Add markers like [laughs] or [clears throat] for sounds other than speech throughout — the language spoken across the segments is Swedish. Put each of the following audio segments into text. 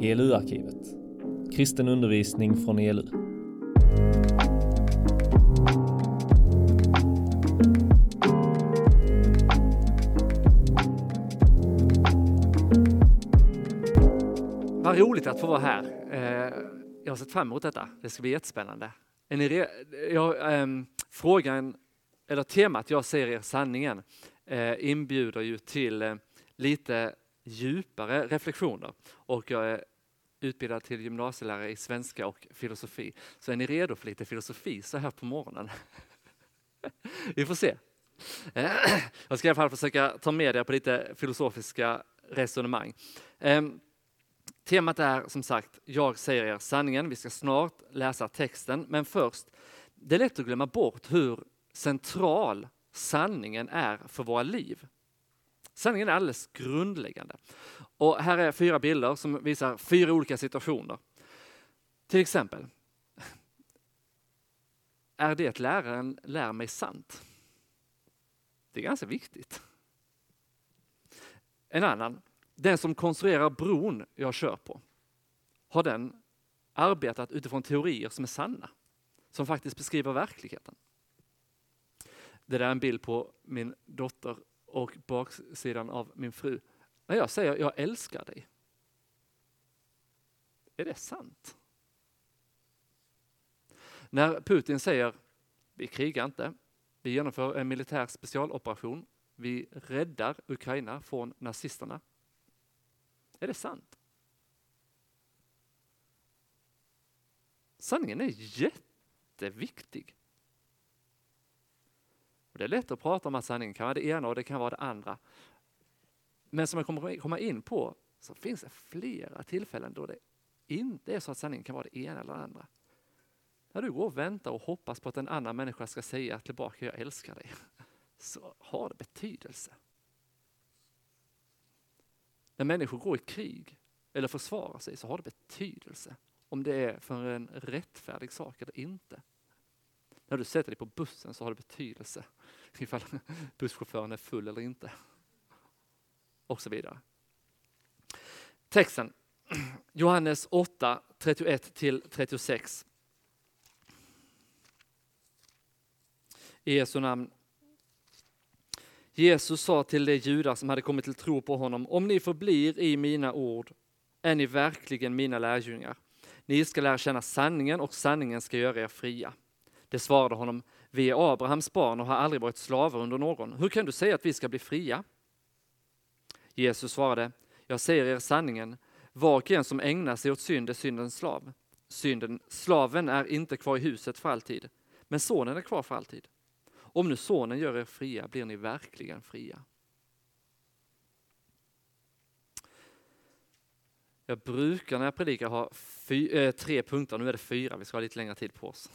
ELU-arkivet. Kristen undervisning från ELU. Vad roligt att få vara här. Eh, jag har sett fram emot detta. Det ska bli jättespännande. Är ni re- jag, ehm, frågan, eller temat jag ser er sanningen äh, inbjuder ju till äh, lite djupare reflektioner. Och jag är utbildad till gymnasielärare i svenska och filosofi. Så är ni redo för lite filosofi så här på morgonen? [laughs] Vi får se. [clears throat] Jag ska i alla fall försöka ta med er på lite filosofiska resonemang. Ehm, temat är som sagt, jag säger er sanningen. Vi ska snart läsa texten, men först, det är lätt att glömma bort hur central sanningen är för våra liv. Sanningen är alldeles grundläggande. Och här är fyra bilder som visar fyra olika situationer. Till exempel, [laughs] är det läraren lär mig sant? Det är ganska viktigt. En annan, den som konstruerar bron jag kör på, har den arbetat utifrån teorier som är sanna? Som faktiskt beskriver verkligheten? Det där är en bild på min dotter och baksidan av min fru. När jag säger jag älskar dig, är det sant? När Putin säger vi krigar inte, vi genomför en militär specialoperation, vi räddar Ukraina från nazisterna. Är det sant? Sanningen är jätteviktig. Det är lätt att prata om att sanningen kan vara det ena och det kan vara det andra. Men som jag kommer komma in på så finns det flera tillfällen då det inte är så att sanningen kan vara det ena eller det andra. När du går och väntar och hoppas på att en annan människa ska säga tillbaka jag älskar dig, [laughs] så har det betydelse. När människor går i krig eller försvarar sig så har det betydelse om det är för en rättfärdig sak eller inte. När du sätter dig på bussen så har det betydelse ifall busschauffören är full eller inte. Och så vidare. Texten Johannes 8, 31 till 36. I Jesu namn. Jesus sa till de judar som hade kommit till tro på honom, om ni förblir i mina ord är ni verkligen mina lärjungar. Ni ska lära känna sanningen och sanningen ska göra er fria. Det svarade honom, vi är Abrahams barn och har aldrig varit slavar under någon. Hur kan du säga att vi ska bli fria? Jesus svarade, jag säger er sanningen, var och en som ägnar sig åt synd är syndens slav. Synden, slaven är inte kvar i huset för alltid, men sonen är kvar för alltid. Om nu sonen gör er fria blir ni verkligen fria. Jag brukar när jag predikar ha fy, äh, tre punkter, nu är det fyra, vi ska ha lite längre tid på oss.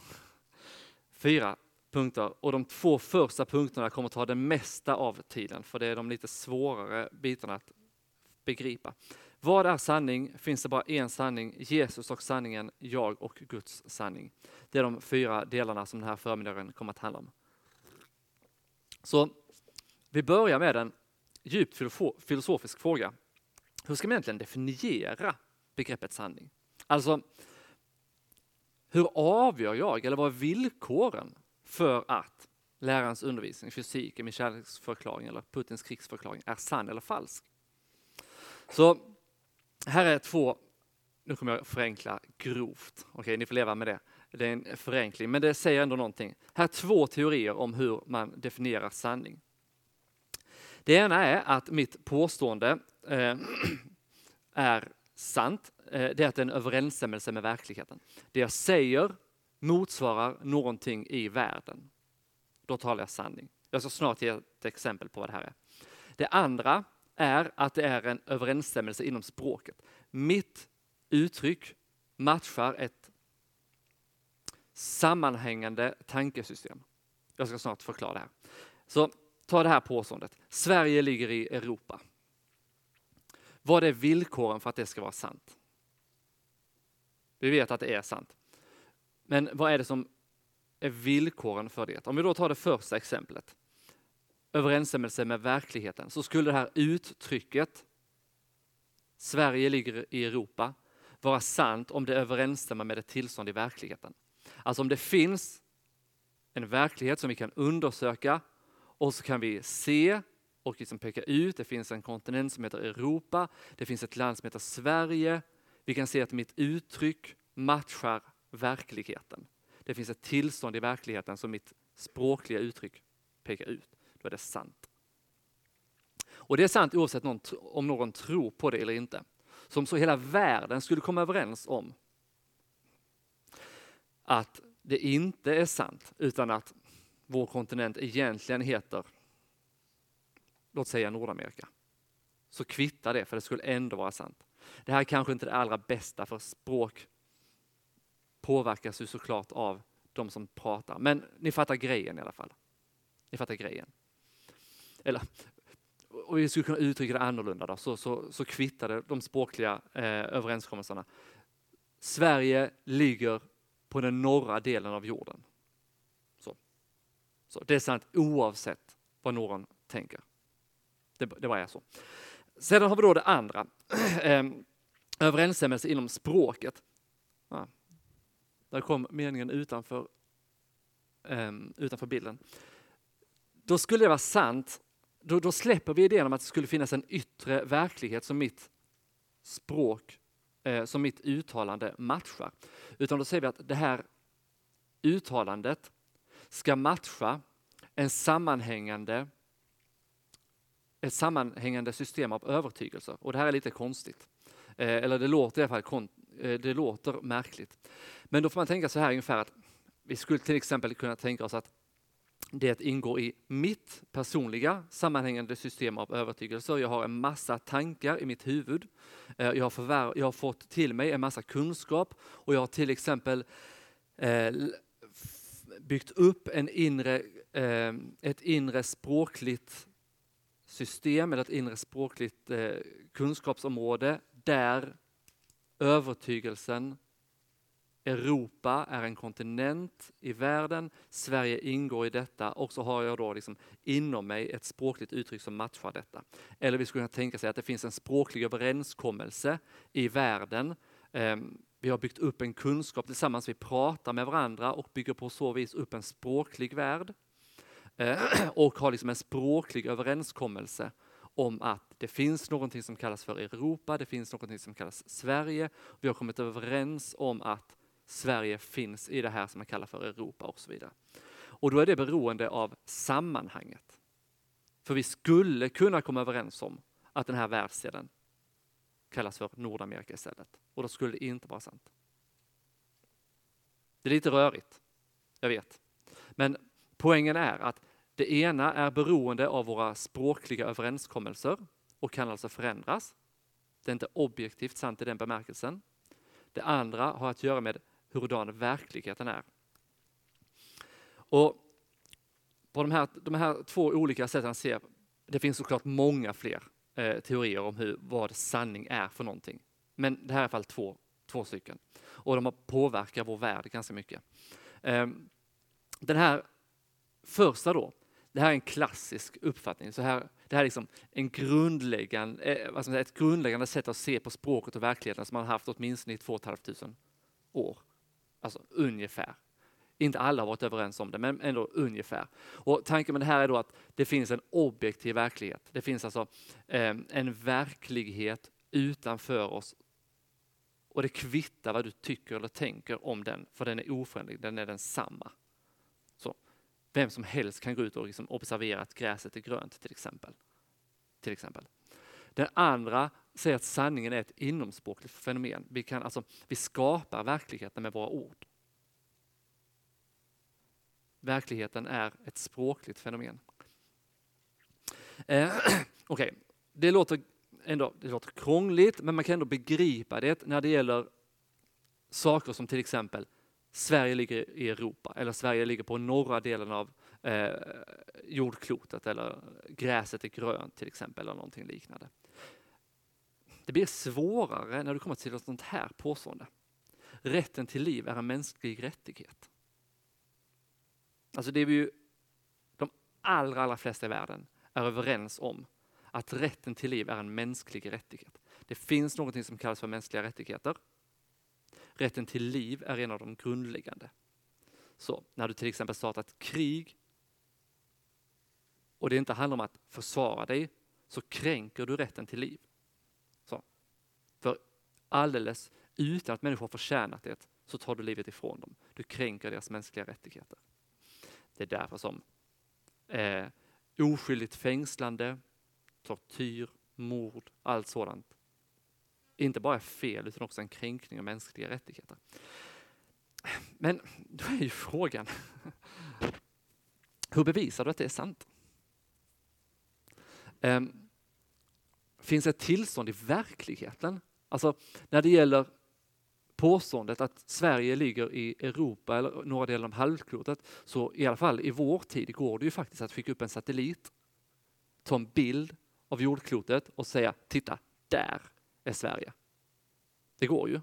Fyra punkter och de två första punkterna kommer ta det mesta av tiden för det är de lite svårare bitarna att begripa. Vad är sanning? Finns det bara en sanning? Jesus och sanningen, jag och Guds sanning. Det är de fyra delarna som den här förmiddagen kommer att handla om. Så vi börjar med en djupt filosofisk fråga. Hur ska man egentligen definiera begreppet sanning? Alltså, hur avgör jag, eller vad är villkoren för att lärarens undervisning, fysik, min kärleksförklaring eller Putins krigsförklaring är sann eller falsk? Så här är två, nu kommer jag förenkla grovt, okej ni får leva med det. Det är en förenkling, men det säger ändå någonting. Här är två teorier om hur man definierar sanning. Det ena är att mitt påstående eh, [clears throat] är sant. Eh, det är att det är en överensstämmelse med verkligheten. Det jag säger motsvarar någonting i världen. Då talar jag sanning. Jag ska snart ge ett exempel på vad det här är. Det andra är att det är en överensstämmelse inom språket. Mitt uttryck matchar ett sammanhängande tankesystem. Jag ska snart förklara det här. Så ta det här påståendet. Sverige ligger i Europa. Vad är villkoren för att det ska vara sant? Vi vet att det är sant. Men vad är det som är villkoren för det? Om vi då tar det första exemplet. Överensstämmelse med verkligheten. Så skulle det här uttrycket Sverige ligger i Europa vara sant om det överensstämmer med ett tillstånd i verkligheten. Alltså om det finns en verklighet som vi kan undersöka och så kan vi se och liksom peka ut, det finns en kontinent som heter Europa, det finns ett land som heter Sverige. Vi kan se att mitt uttryck matchar verkligheten. Det finns ett tillstånd i verkligheten som mitt språkliga uttryck pekar ut. Då är det sant. Och det är sant oavsett någon, om någon tror på det eller inte. Som så hela världen skulle komma överens om att det inte är sant, utan att vår kontinent egentligen heter, låt säga Nordamerika. Så kvittar det, för det skulle ändå vara sant. Det här är kanske inte det allra bästa, för språk påverkas ju såklart av de som pratar. Men ni fattar grejen i alla fall. Ni fattar grejen. Eller, och vi skulle kunna uttrycka det annorlunda då, så, så, så kvittade de språkliga eh, överenskommelserna. Sverige ligger på den norra delen av jorden. Så. så det är sant oavsett vad någon tänker. Det, det bara är så. Sedan har vi då det andra, [clears throat] ehm, överensstämmelse inom språket. Där kom meningen utanför, um, utanför bilden. Då skulle det vara sant, då, då släpper vi idén om att det skulle finnas en yttre verklighet som mitt språk eh, som mitt uttalande matchar. Utan då säger vi att det här uttalandet ska matcha en sammanhängande, ett sammanhängande system av övertygelser. Och det här är lite konstigt. Eh, eller det låter i alla fall Eh, det låter märkligt. Men då får man tänka så här ungefär att vi skulle till exempel kunna tänka oss att det ingår i mitt personliga sammanhängande system av övertygelser. Jag har en massa tankar i mitt huvud. Eh, jag har, förvär- jag har fått till mig en massa kunskap och jag har till exempel eh, byggt upp en inre, eh, ett inre språkligt system eller ett inre språkligt eh, kunskapsområde där övertygelsen Europa är en kontinent i världen, Sverige ingår i detta och så har jag då liksom inom mig ett språkligt uttryck som matchar detta. Eller vi skulle kunna tänka sig att det finns en språklig överenskommelse i världen. Ehm, vi har byggt upp en kunskap tillsammans, vi pratar med varandra och bygger på så vis upp en språklig värld. Ehm, [clears throat] och har liksom en språklig överenskommelse om att det finns någonting som kallas för Europa, det finns någonting som kallas Sverige. Vi har kommit överens om att Sverige finns i det här som man kallar för Europa och så vidare. Och då är det beroende av sammanhanget. För vi skulle kunna komma överens om att den här världsdelen kallas för Nordamerika istället. Och då skulle det inte vara sant. Det är lite rörigt, jag vet. Men poängen är att det ena är beroende av våra språkliga överenskommelser och kan alltså förändras. Det är inte objektivt sant i den bemärkelsen. Det andra har att göra med hurdan verkligheten är. Och på de här, de här två olika sätten att se, det finns såklart många fler eh, teorier om hur, vad sanning är för någonting. Men det här är i alla fall två, två stycken. Och de påverkar vår värld ganska mycket. Eh, den här första då, det här är en klassisk uppfattning. Så här, det här är liksom en grundläggande, eh, säga, ett grundläggande sätt att se på språket och verkligheten som man har haft åtminstone i 2 500 år. Alltså ungefär. Inte alla har varit överens om det, men ändå ungefär. Och tanken med det här är då att det finns en objektiv verklighet. Det finns alltså eh, en verklighet utanför oss. Och det kvittar vad du tycker eller tänker om den, för den är oföränderlig, den är densamma. Vem som helst kan gå ut och liksom observera att gräset är grönt till exempel. Till exempel. Den andra säger att sanningen är ett inomspråkligt fenomen. Vi, kan, alltså, vi skapar verkligheten med våra ord. Verkligheten är ett språkligt fenomen. Eh, [clears throat] okay. det, låter ändå, det låter krångligt, men man kan ändå begripa det när det gäller saker som till exempel Sverige ligger i Europa eller Sverige ligger på norra delen av eh, jordklotet eller gräset är grönt till exempel eller någonting liknande. Det blir svårare när du kommer till ett sånt här påstående. Rätten till liv är en mänsklig rättighet. Alltså det är vi ju, de allra, allra flesta i världen är överens om att rätten till liv är en mänsklig rättighet. Det finns något som kallas för mänskliga rättigheter rätten till liv är en av de grundläggande. Så när du till exempel startar ett krig och det inte handlar om att försvara dig så kränker du rätten till liv. Så. För alldeles utan att människor har förtjänat det så tar du livet ifrån dem. Du kränker deras mänskliga rättigheter. Det är därför som eh, oskyldigt fängslande, tortyr, mord, allt sådant inte bara är fel utan också en kränkning av mänskliga rättigheter. Men då är ju frågan, hur bevisar du att det är sant? Um, finns ett tillstånd i verkligheten? Alltså när det gäller påståendet att Sverige ligger i Europa eller några delar av halvklotet, så i alla fall i vår tid går det ju faktiskt att skicka upp en satellit, ta en bild av jordklotet och säga titta, där är Sverige. Det går ju.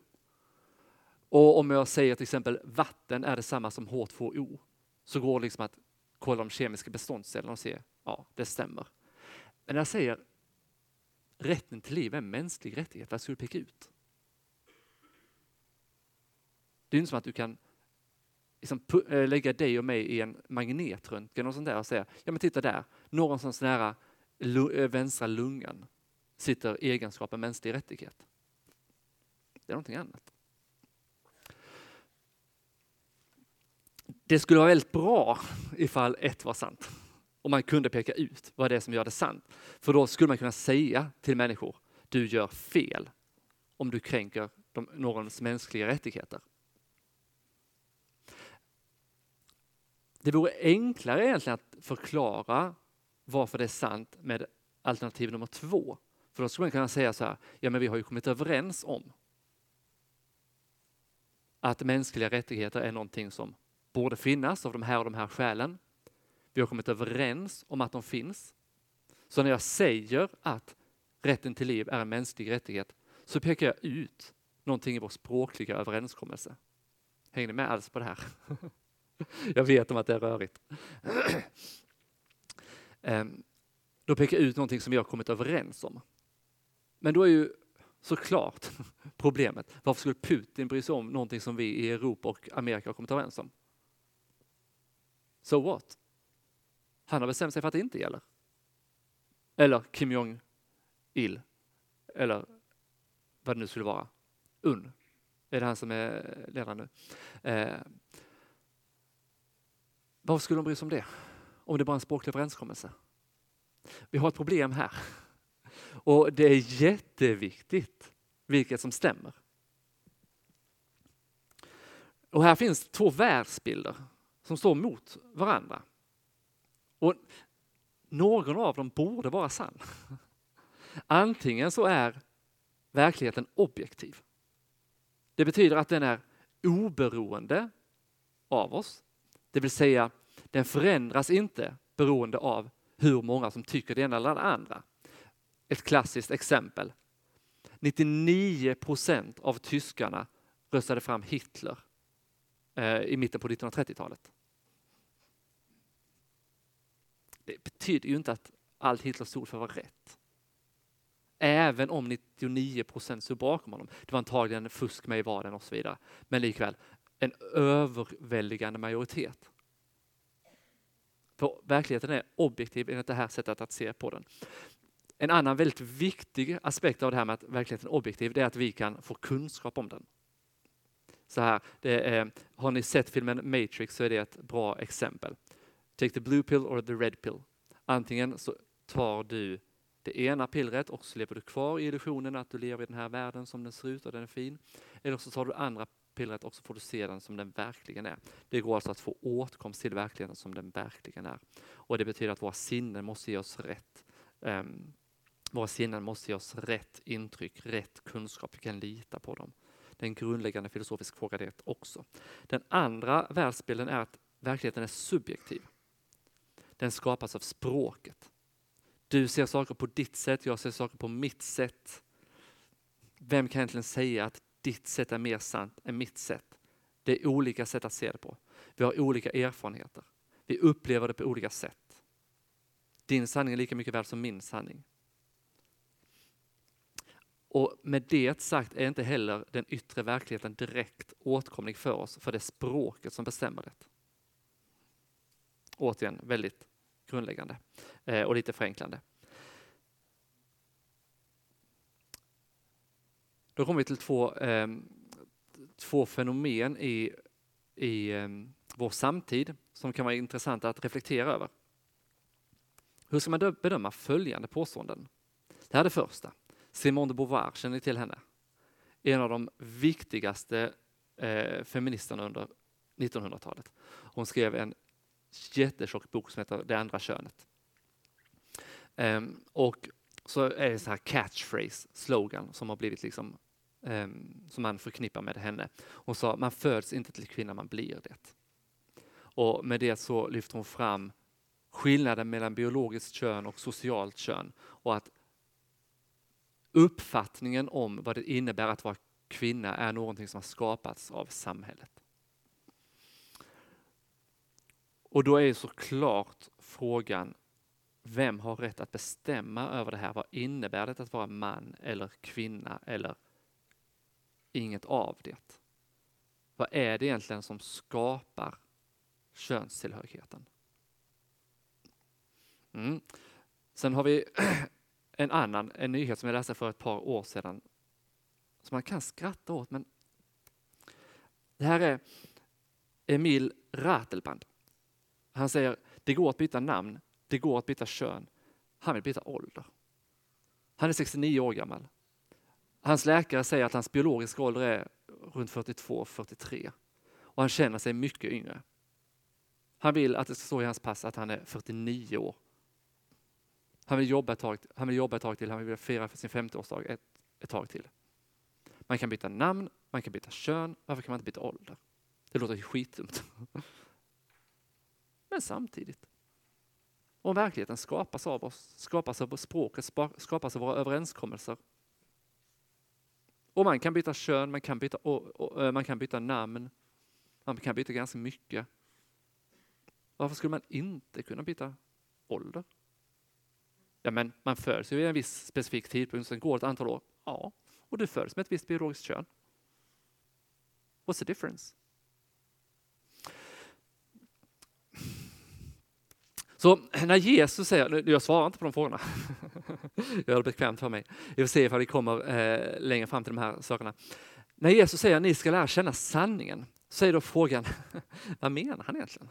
Och om jag säger till exempel vatten är detsamma som H2O, så går det liksom att kolla de kemiska beståndsdelarna och se, ja, det stämmer. Men när jag säger rätten till liv är en mänsklig rättighet, vad ska du peka ut? Det är inte som att du kan liksom eh, lägga dig och mig i en magnetröntgen och sånt där och säga, ja men titta där, någonstans nära eh, vänstra lungan sitter egenskapen mänsklig rättighet. Det är någonting annat. Det skulle vara väldigt bra ifall ett var sant. Om man kunde peka ut vad det är som gör det sant. För då skulle man kunna säga till människor, du gör fel om du kränker de, någons mänskliga rättigheter. Det vore enklare egentligen att förklara varför det är sant med alternativ nummer två. För då skulle man kunna säga så här, ja men vi har ju kommit överens om att mänskliga rättigheter är någonting som borde finnas av de här och de här skälen. Vi har kommit överens om att de finns. Så när jag säger att rätten till liv är en mänsklig rättighet så pekar jag ut någonting i vår språkliga överenskommelse. Hänger ni med alls på det här? [laughs] Jag vet om att det är rörigt. [clears throat] Ehm, då pekar jag ut någonting som vi har kommit överens om. Men då är ju såklart [laughs] problemet, varför skulle Putin bry sig om någonting som vi i Europa och Amerika har kommit överens om? So what? Han har bestämt sig för att det inte gäller. Eller Kim Jong-Il. Eller vad det nu skulle vara. Un. Är det han som är ledare nu? Eh, varför skulle de bry sig om det? Om det bara är en språklig överenskommelse. Vi har ett problem här. Och det är jätteviktigt vilket som stämmer. Och här finns två världsbilder som står mot varandra. Och någon av dem borde vara sann. Antingen så är verkligheten objektiv. Det betyder att den är oberoende av oss. Det vill säga, den förändras inte beroende av hur många som tycker det ena eller det andra. Ett klassiskt exempel. 99 procent av tyskarna röstade fram Hitler eh, i mitten på 1930-talet. Det betyder ju inte att allt Hitler stod för var rätt. Även om 99 procent stod bakom honom. Det var antagligen fusk med i valen och så vidare. Men likväl, en överväldigande majoritet. För verkligheten är objektiv enligt det här sättet att se på den. En annan väldigt viktig aspekt av det här med att verkligheten är objektiv, det är att vi kan få kunskap om den. Så här, är, har ni sett filmen Matrix så är det ett bra exempel. Take the blue pill or the red pill. Antingen så tar du det ena pillret och så lever du kvar i illusionen att du lever i den här världen som den ser ut och den är fin. Eller så tar du andra pillret och så får du se den som den verkligen är. Det går alltså att få åtkomst till verkligheten som den verkligen är. Och det betyder att våra sinnen måste ge oss rätt. Um, våra sinnen måste ge oss rätt intryck, rätt kunskap. Vi kan lita på dem. Det är en grundläggande filosofisk fråga det också. Den andra världsbilden är att verkligheten är subjektiv. Den skapas av språket. Du ser saker på ditt sätt, jag ser saker på mitt sätt. Vem kan egentligen säga att ditt sätt är mer sant än mitt sätt? Det är olika sätt att se det på. Vi har olika erfarenheter. Vi upplever det på olika sätt. Din sanning är lika mycket värd som min sanning. Och med det sagt är inte heller den yttre verkligheten direkt åtkomlig för oss, för det är språket som bestämmer det. Återigen väldigt grundläggande eh, och lite förenklande. Då kommer vi till två, eh, två fenomen i, i eh, vår samtid som kan vara intressanta att reflektera över. Hur ska man bedöma följande påståenden? Det här är det första. Simone de Beauvoir, känner ni till henne? En av de viktigaste eh, feministerna under 1900-talet. Hon skrev en jättetjock bok som heter Det andra könet. Um, och så är det så här catchphrase, slogan som har blivit liksom um, som man förknippar med henne. Hon sa, man föds inte till kvinna, man blir det. Och med det så lyfter hon fram skillnaden mellan biologiskt kön och socialt kön och att uppfattningen om vad det innebär att vara kvinna är någonting som har skapats av samhället. Och då är såklart frågan, vem har rätt att bestämma över det här? Vad innebär det att vara man eller kvinna eller inget av det? Vad är det egentligen som skapar könstillhörigheten? Mm. Sen har vi [clears throat] en annan en nyhet som jag läste för ett par år sedan som man kan skratta åt, men det här är Emil Ratelband. Han säger, det går att byta namn, det går att byta kön. Han vill byta ålder. Han är 69 år gammal. Hans läkare säger att hans biologiska ålder är runt 42-43 och han känner sig mycket yngre. Han vill att det ska stå i hans pass att han är 49 år. Han vill jobba ett tag, han vill jobba ett tag till, han vill fira för sin 50-årsdag ett, ett tag till. Man kan byta namn, man kan byta kön, varför kan man inte byta ålder? Det låter skitdumt. Men samtidigt, om verkligheten skapas av oss, skapas av språket, skapas av våra överenskommelser. Och man kan byta kön, man kan byta, och, man kan byta namn, man kan byta ganska mycket. Varför skulle man inte kunna byta ålder? Ja, men man föds ju vid en viss specifik tidpunkt, sen går ett antal år. Ja, och du föds med ett visst biologiskt kön. What's the difference? Så när Jesus säger, jag svarar inte på de frågorna, [laughs] jag gör det bekvämt för mig. Vi får se ifall vi kommer eh, längre fram till de här sakerna. När Jesus säger att ni ska lära känna sanningen, så är då frågan, [laughs] vad menar han egentligen?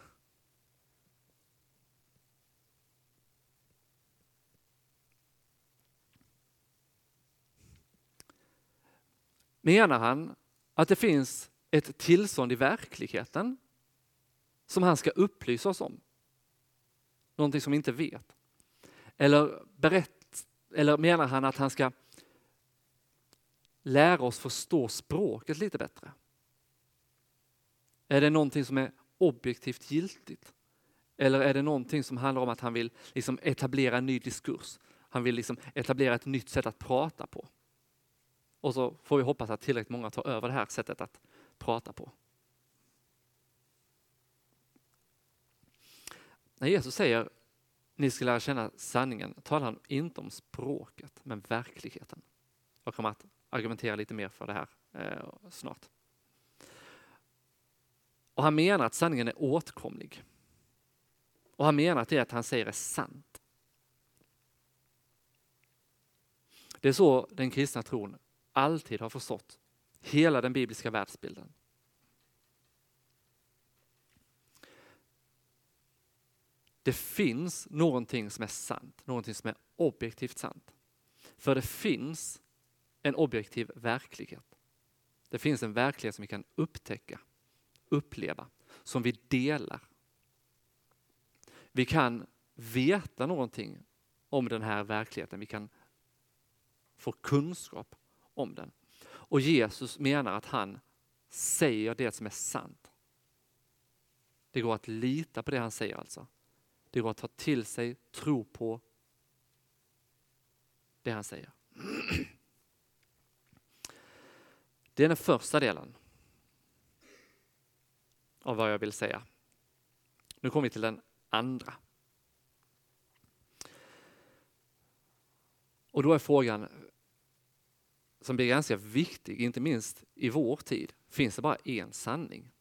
Menar han att det finns ett tillstånd i verkligheten som han ska upplysa oss om? Någonting som vi inte vet? Eller, berätt, eller menar han att han ska lära oss förstå språket lite bättre? Är det någonting som är objektivt giltigt? Eller är det någonting som handlar om att han vill liksom etablera en ny diskurs? Han vill liksom etablera ett nytt sätt att prata på. Och så får vi hoppas att tillräckligt många tar över det här sättet att prata på. När Jesus säger ni ska lära känna sanningen talar han inte om språket men verkligheten. Jag kommer att argumentera lite mer för det här eh, snart. Och han menar att sanningen är åtkomlig. Och han menar att det han säger är sant. Det är så den kristna tron alltid har förstått hela den bibliska världsbilden. Det finns någonting som är sant, någonting som är objektivt sant. För det finns en objektiv verklighet. Det finns en verklighet som vi kan upptäcka, uppleva, som vi delar. Vi kan veta någonting om den här verkligheten. Vi kan få kunskap om den. Och Jesus menar att han säger det som är sant. Det går att lita på det han säger alltså. Det går att ta till sig, tro på det han säger. Det är den första delen av vad jag vill säga. Nu kommer vi till den andra. Och då är frågan, som blir ganska viktig, inte minst i vår tid, finns det bara en sanning.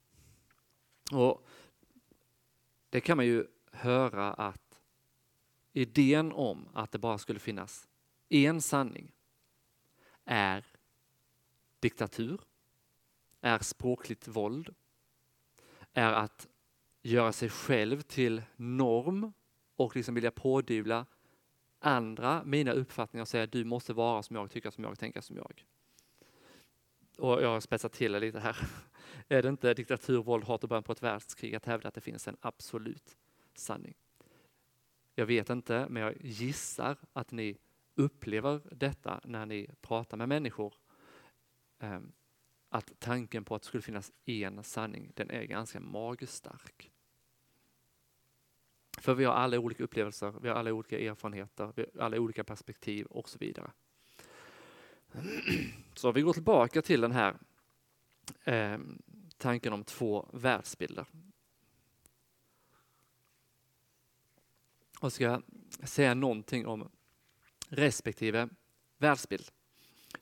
Och Det kan man ju höra att idén om att det bara skulle finnas en sanning är diktatur, är språkligt våld, är att göra sig själv till norm och liksom vilja pådyvla andra mina uppfattningar och säga du måste vara som jag, tycka som jag, tänka som jag. Och jag har spetsat till det lite här. Är det inte diktatur, våld, hat och början på ett världskrig att hävda att det finns en absolut sanning? Jag vet inte, men jag gissar att ni upplever detta när ni pratar med människor. Ehm, att tanken på att det skulle finnas en sanning, den är ganska magstark. För vi har alla olika upplevelser, vi har alla olika erfarenheter, vi har alla olika perspektiv och så vidare. Så vi går tillbaka till den här eh, tanken om två världsbilder. Och ska säga någonting om respektive världsbild.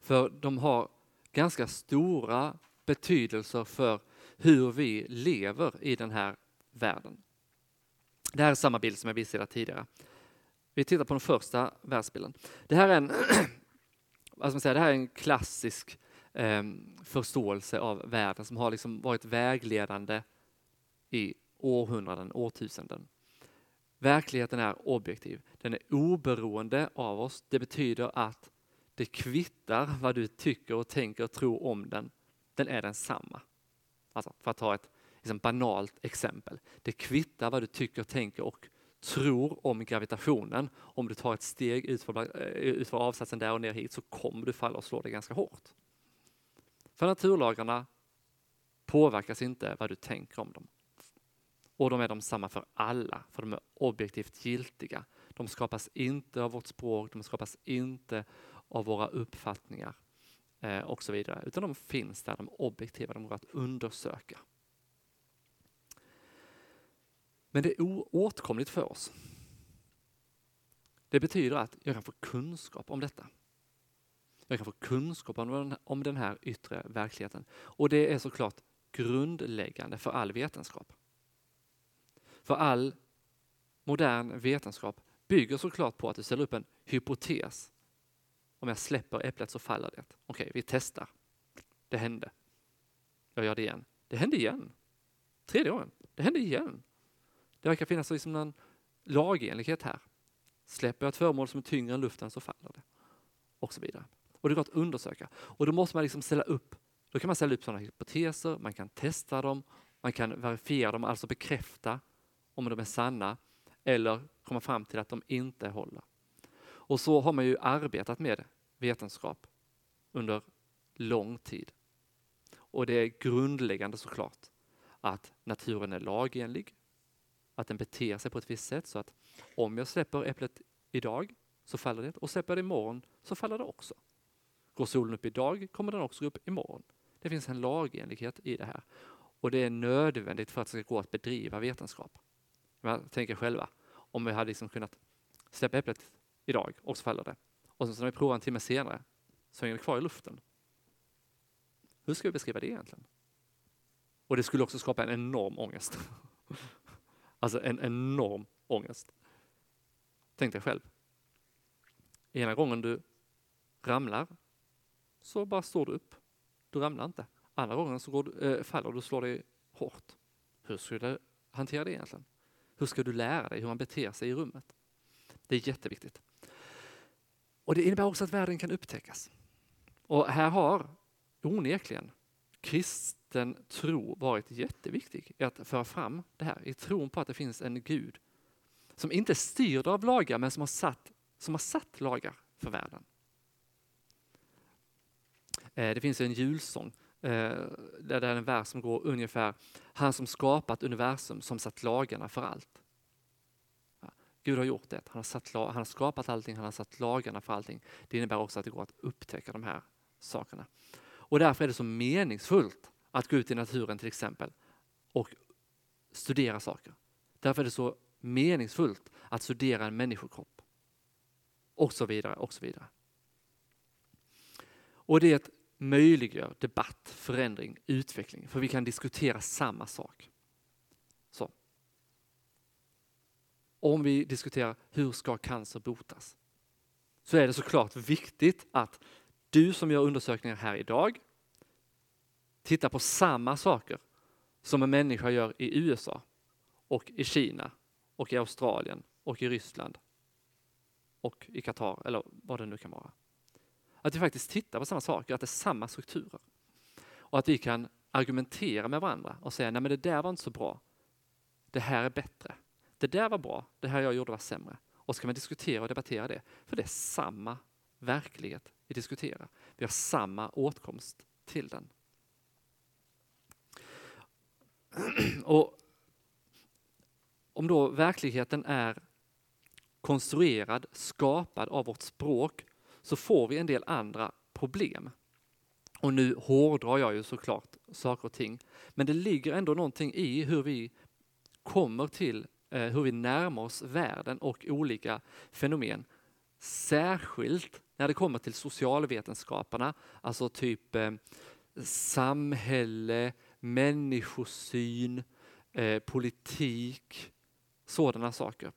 För de har ganska stora betydelser för hur vi lever i den här världen. Det här är samma bild som jag visade tidigare. Vi tittar på den första världsbilden. Det här är en, [clears throat] vad ska man säga, det här är en klassisk eh, förståelse av världen som har liksom varit vägledande i århundraden, årtusenden. Verkligheten är objektiv. Den är oberoende av oss. Det betyder att det kvittar vad du tycker och tänker och tror om den. Den är densamma. Alltså, för att ta ett liksom banalt exempel. Det kvittar vad du tycker, tänker och tror om gravitationen. Om du tar ett steg utför, eh, utför avsatsen där och ner hit så kommer du falla och slå dig ganska hårt. För naturlagarna påverkas inte vad du tänker om dem. Och de är de samma för alla, för de är objektivt giltiga. De skapas inte av vårt språk, de skapas inte av våra uppfattningar eh, och så vidare, utan de finns där, de objektiva, de går att undersöka. Men det är oåtkomligt för oss. Det betyder att jag kan få kunskap om detta. Jag kan få kunskap om den här yttre verkligheten. Och det är såklart grundläggande för all vetenskap. För all modern vetenskap bygger såklart på att du ställer upp en hypotes. Om jag släpper äpplet så faller det. Okej, vi testar. Det hände. Jag gör det igen. Det hände igen. Tredje gången. Det hände igen. Det verkar finnas liksom en lagenlighet här. Släpper jag ett föremål som är tyngre än luften så faller det. Och så vidare. Och det går att undersöka. Och då måste man liksom ställa upp, då kan man ställa upp sådana hypoteser, man kan testa dem, man kan verifiera dem, alltså bekräfta om de är sanna eller komma fram till att de inte håller. Och så har man ju arbetat med vetenskap under lång tid. Och det är grundläggande såklart att naturen är lagenlig, att den beter sig på ett visst sätt så att om jag släpper äpplet idag så faller det och släpper jag det imorgon så faller det också. Går solen upp idag kommer den också upp imorgon. Det finns en lagenlighet i det här och det är nödvändigt för att det ska gå att bedriva vetenskap. Jag tänker själva, om vi hade liksom kunnat släppa äpplet idag och så faller det och sen så när vi provar en timme senare så hänger det kvar i luften. Hur ska vi beskriva det egentligen? Och det skulle också skapa en enorm ångest. [laughs] Alltså en enorm ångest. Tänk dig själv. Ena gången du ramlar så bara står du upp. Du ramlar inte. Andra gången så går du, äh, faller du och slår dig hårt. Hur ska du hantera det egentligen? Hur ska du lära dig hur man beter sig i rummet? Det är jätteviktigt. Och Det innebär också att världen kan upptäckas. Och här har onekligen kristen tro varit jätteviktig i att föra fram det här, i tron på att det finns en Gud som inte är styrd av lagar men som har satt, som har satt lagar för världen. Eh, det finns en julsång eh, där det är en vers som går ungefär Han som skapat universum som satt lagarna för allt. Gud har gjort det. Han har, satt, han har skapat allting, han har satt lagarna för allting. Det innebär också att det går att upptäcka de här sakerna. Och därför är det så meningsfullt att gå ut i naturen till exempel och studera saker. Därför är det så meningsfullt att studera en människokropp. Och så vidare, och så vidare. Och det möjliggör debatt, förändring, utveckling, för vi kan diskutera samma sak. Så. Om vi diskuterar hur ska cancer botas? Så är det såklart viktigt att du som gör undersökningar här idag tittar på samma saker som en människa gör i USA och i Kina och i Australien och i Ryssland och i Qatar eller vad det nu kan vara. Att vi faktiskt tittar på samma saker, att det är samma strukturer. Och att vi kan argumentera med varandra och säga, nej men det där var inte så bra. Det här är bättre. Det där var bra, det här jag gjorde var sämre. Och så kan man diskutera och debattera det. För det är samma verklighet vi diskuterar. Vi har samma åtkomst till den. [clears throat] Och om då verkligheten är konstruerad, skapad av vårt språk, så får vi en del andra problem. Och nu hårdrar jag ju såklart saker och ting, men det ligger ändå någonting i hur vi kommer till, eh, hur vi närmar oss världen och olika fenomen. Särskilt när det kommer till socialvetenskaperna, alltså typ eh, samhälle, människosyn, eh, politik, sådana saker.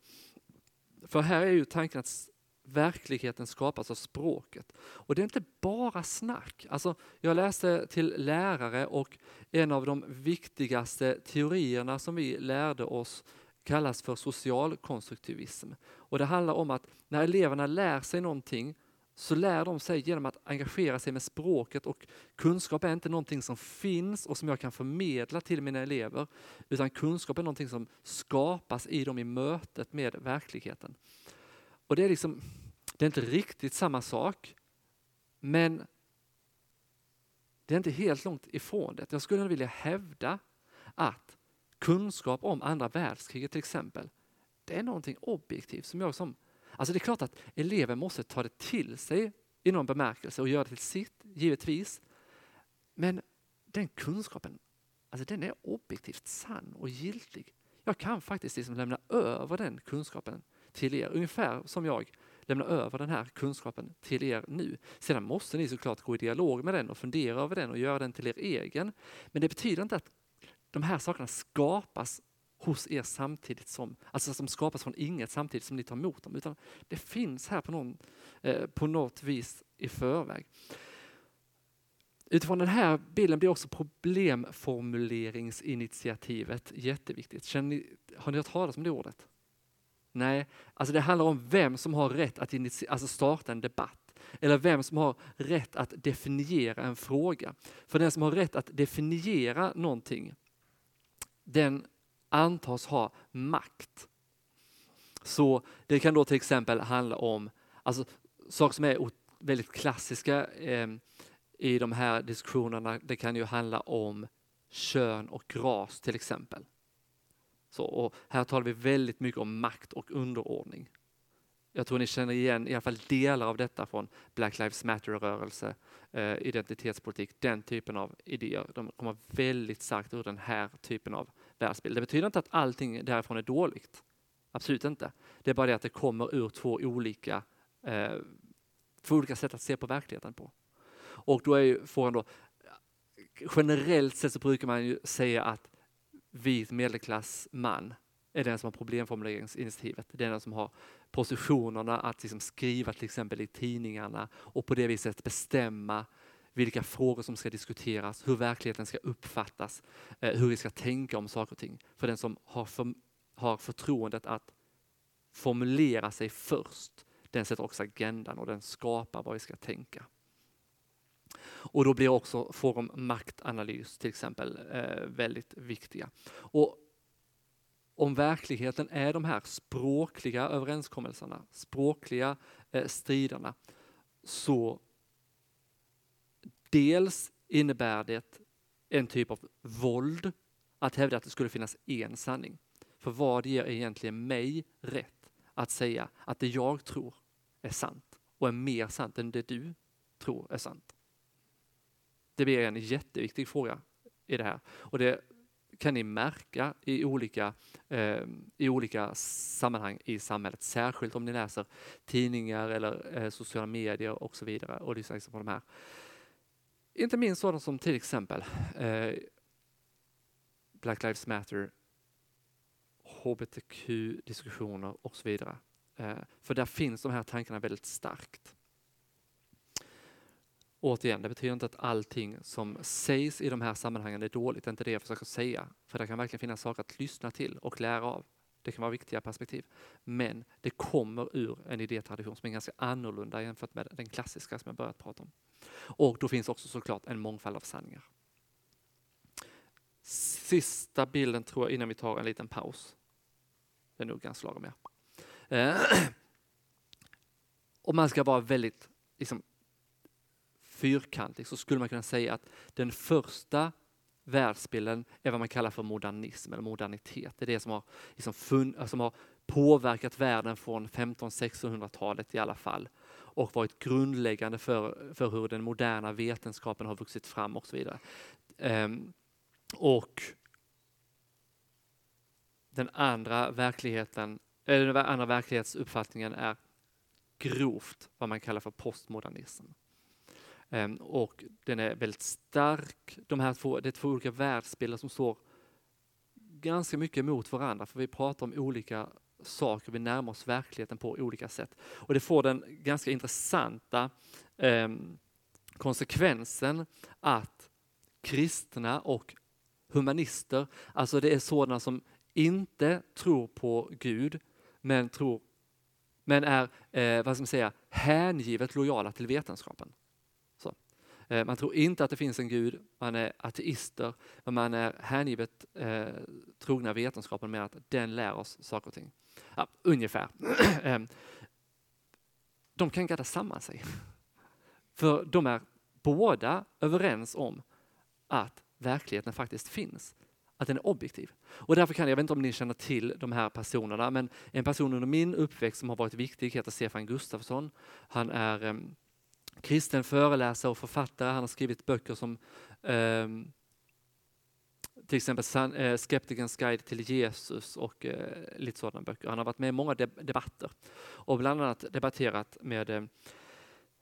För här är ju tanken att verkligheten skapas av språket. Och det är inte bara snack. Alltså, jag läste till lärare och en av de viktigaste teorierna som vi lärde oss kallas för socialkonstruktivism. Och det handlar om att när eleverna lär sig någonting så lär de sig genom att engagera sig med språket och kunskap är inte någonting som finns och som jag kan förmedla till mina elever, utan kunskap är någonting som skapas i dem i mötet med verkligheten. Och det är liksom, det är inte riktigt samma sak, men det är inte helt långt ifrån det. Jag skulle vilja hävda att kunskap om andra världskriget till exempel, det är någonting objektivt som jag som Alltså det är klart att eleven måste ta det till sig i någon bemärkelse och göra det till sitt, givetvis. Men den kunskapen, alltså den är objektivt sann och giltig. Jag kan faktiskt liksom lämna över den kunskapen till er, ungefär som jag lämnar över den här kunskapen till er nu. Sedan måste ni såklart gå i dialog med den och fundera över den och göra den till er egen. Men det betyder inte att de här sakerna skapas hos er samtidigt som, alltså som skapas från inget samtidigt som ni tar emot dem, utan det finns här på, någon, eh, på något vis i förväg. Utifrån den här bilden blir också problemformuleringsinitiativet jätteviktigt. Känner ni, har ni hört talas om det ordet? Nej, alltså det handlar om vem som har rätt att alltså starta en debatt eller vem som har rätt att definiera en fråga. För den som har rätt att definiera någonting, den antas ha makt. Så det kan då till exempel handla om alltså, saker som är väldigt klassiska eh, i de här diskussionerna. Det kan ju handla om kön och ras till exempel. Så, och här talar vi väldigt mycket om makt och underordning. Jag tror ni känner igen i alla fall delar av detta från Black Lives Matter-rörelse, eh, identitetspolitik, den typen av idéer. De kommer väldigt starkt ur den här typen av världsbild. Det betyder inte att allting därifrån är dåligt. Absolut inte. Det är bara det att det kommer ur två olika, eh, två olika sätt att se på verkligheten på. Och då är ju frågan då, generellt sett så brukar man ju säga att vit medelklassman är den som har problemformuleringsinitiativet. Det är den som har positionerna att liksom skriva till exempel i tidningarna och på det viset bestämma vilka frågor som ska diskuteras, hur verkligheten ska uppfattas, eh, hur vi ska tänka om saker och ting. För den som har, för, har förtroendet att formulera sig först, den sätter också agendan och den skapar vad vi ska tänka. Och då blir också frågor om maktanalys till exempel eh, väldigt viktiga. Och om verkligheten är de här språkliga överenskommelserna, språkliga eh, striderna, så Dels innebär det en typ av våld att hävda att det skulle finnas en sanning. För vad ger egentligen mig rätt att säga att det jag tror är sant och är mer sant än det du tror är sant? Det blir en jätteviktig fråga i det här. Och det kan ni märka i olika, eh, i olika sammanhang i samhället, särskilt om ni läser tidningar eller eh, sociala medier och så vidare och lyssnar liksom på de här inte minst sådant som till exempel eh, Black Lives Matter, hbtq-diskussioner och så vidare. Eh, för där finns de här tankarna väldigt starkt. Återigen, det betyder inte att allting som sägs i de här sammanhangen är dåligt, det är inte det jag försöker säga. För det kan verkligen finnas saker att lyssna till och lära av. Det kan vara viktiga perspektiv. Men det kommer ur en idétradition som är ganska annorlunda jämfört med den klassiska som jag börjat prata om. Och då finns också såklart en mångfald av sanningar. Sista bilden tror jag innan vi tar en liten paus. Det är nog ganska lagom. Eh, [clears throat] om man ska vara väldigt liksom, fyrkantig så skulle man kunna säga att den första världsbilden är vad man kallar för modernism eller modernitet. Det är det som har, liksom fun, som har påverkat världen från 1500-1600-talet i alla fall och varit grundläggande för, för hur den moderna vetenskapen har vuxit fram och så vidare. Um, och den andra verkligheten, eller den andra verklighetsuppfattningen är grovt vad man kallar för postmodernism. Ehm, och den är väldigt stark. De här två, det är två olika världsbilder som står ganska mycket mot varandra, för vi pratar om olika saker, vi närmar oss verkligheten på olika sätt. Och det får den ganska intressanta eh, konsekvensen att kristna och humanister, alltså det är sådana som inte tror på Gud, men, tror, men är eh, vad ska man säga, hängivet lojala till vetenskapen. Eh, man tror inte att det finns en Gud, man är ateister, men man är hängivet eh, trogna vetenskapen med att den lär oss saker och ting. Ja, ungefär. [clears throat] Ehm, de kan gadda samman sig. [laughs] För de är båda överens om att verkligheten faktiskt finns. Att den är objektiv. Och därför kan jag, jag vet inte om ni känner till de här personerna, men en person under min uppväxt som har varit viktig heter Stefan Gustafsson. Han är ehm, kristen föreläsare och författare. Han har skrivit böcker som eh, till exempel eh, Skeptikerns guide till Jesus och eh, lite sådana böcker. Han har varit med i många debatter och bland annat debatterat med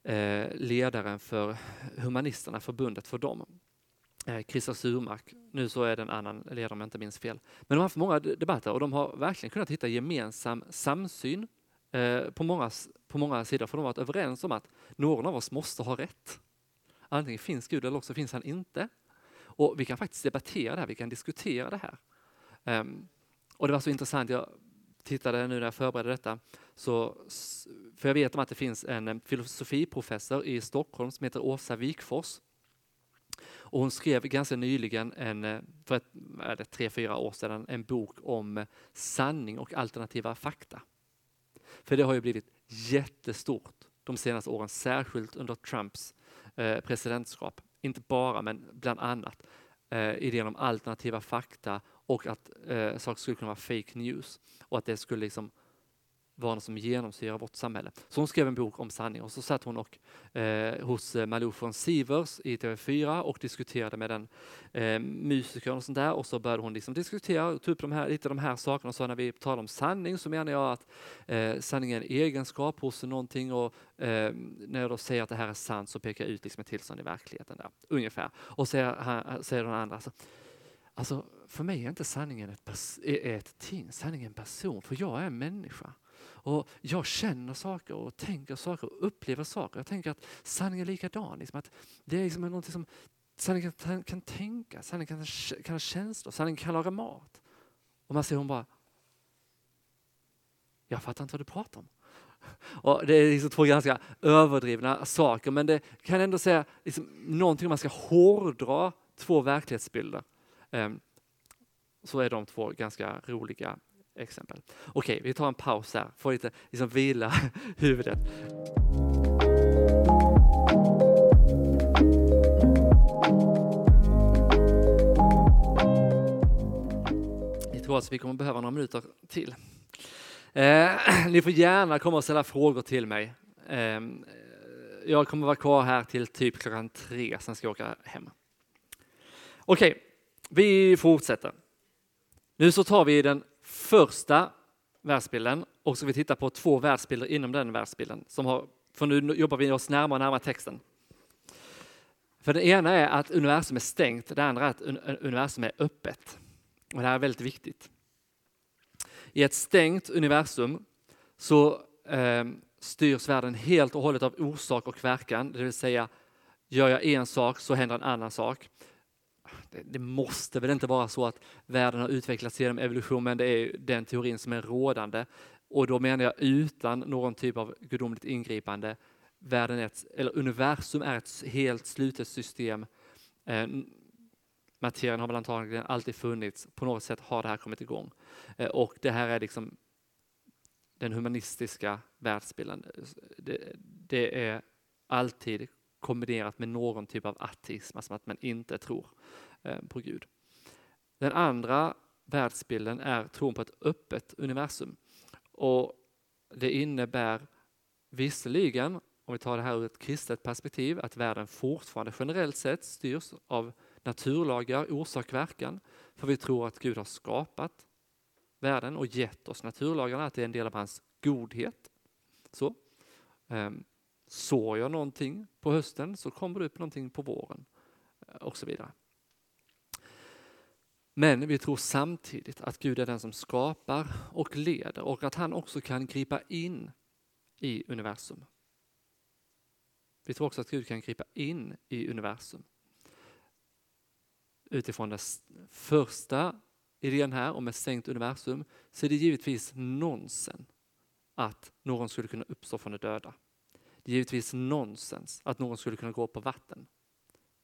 eh, ledaren för Humanisterna, förbundet för dem, eh, Christer Surmark. Nu så är det en annan ledare om jag inte minns fel. Men de har haft många debatter och de har verkligen kunnat hitta gemensam samsyn Eh, på många, på många sidor, för de har varit överens om att någon av oss måste ha rätt. Antingen finns Gud eller också finns han inte. Och vi kan faktiskt debattera det här, vi kan diskutera det här. Um, och det var så intressant, jag tittade nu när jag förberedde detta, så, för jag vet om att det finns en filosofiprofessor i Stockholm som heter Åsa Wikfors. Och hon skrev ganska nyligen, en, eh, för ett, det, tre, fyra år sedan, en bok om sanning och alternativa fakta. För det har ju blivit jättestort de senaste åren, särskilt under Trumps eh, presidentskap. Inte bara men bland annat, eh, idén om alternativa fakta och att eh, saker skulle kunna vara fake news och att det skulle liksom vara något som genomsyrar vårt samhälle. Så hon skrev en bok om sanning och så satt hon och, eh, hos eh, Malou von Sivers i TV4 och diskuterade med den eh, musikern och sånt där och så började hon liksom diskutera och ta upp de här, lite de här sakerna och så när vi talar om sanning så menar jag att eh, sanning är en egenskap hos någonting och eh, när jag då säger att det här är sant så pekar jag ut liksom ett tillstånd i verkligheten där, ungefär. Och säger, säger den andra, alltså, alltså för mig är inte sanningen ett, ett ting, sanningen är en person, för jag är en människa. Och jag känner saker och tänker saker och upplever saker. Jag tänker att sanningen är likadan. Liksom att det är liksom något som sanningen kan, kan tänka, sanningen kan, kan ha känslor, sanningen kan laga mat. Och man ser hon bara, jag fattar inte vad du pratar om. [laughs] Och det är liksom två ganska överdrivna saker men det kan ändå säga liksom någonting om man ska hårdra två verklighetsbilder. Um, så är de två ganska roliga exempel. Okej, vi tar en paus här, får lite liksom vila [laughs] huvudet. Jag tror att vi kommer behöva några minuter till. Eh, [clears throat] ni får gärna komma och ställa frågor till mig. Eh, jag kommer vara kvar här till typ klockan tre, sen ska jag åka hem. Okej, vi fortsätter. Nu så tar vi den första världsbilden och så ska vi titta på två världsbilder inom den världsbilden. Som har, för nu jobbar vi oss närmare och närmare texten. För det ena är att universum är stängt, det andra är att universum är öppet. Och det här är väldigt viktigt. I ett stängt universum så eh, styrs världen helt och hållet av orsak och verkan, det vill säga gör jag en sak så händer en annan sak. Det, det måste väl inte vara så att världen har utvecklats genom evolution, men det är den teorin som är rådande. Och då menar jag utan någon typ av gudomligt ingripande. Världen är ett, eller universum är ett helt slutet system. Eh, materien har väl antagligen alltid funnits. På något sätt har det här kommit igång. Eh, och det här är liksom den humanistiska världsbilden. Det, det, är alltid kombinerat med någon typ av ateism, alltså att man inte tror eh, på Gud. Den andra världsbilden är tron på ett öppet universum. Och Det innebär visserligen, om vi tar det här ur ett kristet perspektiv, att världen fortfarande generellt sett styrs av naturlagar, orsak-verkan. För vi tror att Gud har skapat världen och gett oss naturlagarna, att det är en del av hans godhet. Så. Ehm, Sår jag någonting på hösten så kommer det upp någonting på våren eh, och så vidare. Men vi tror samtidigt att Gud är den som skapar och leder och att han också kan gripa in i universum. Vi tror också att Gud kan gripa in i universum. Utifrån den första idén här om ett stängt universum så är det givetvis nonsens att någon skulle kunna uppstå från de döda. Det är givetvis nonsens att någon skulle kunna gå på vatten.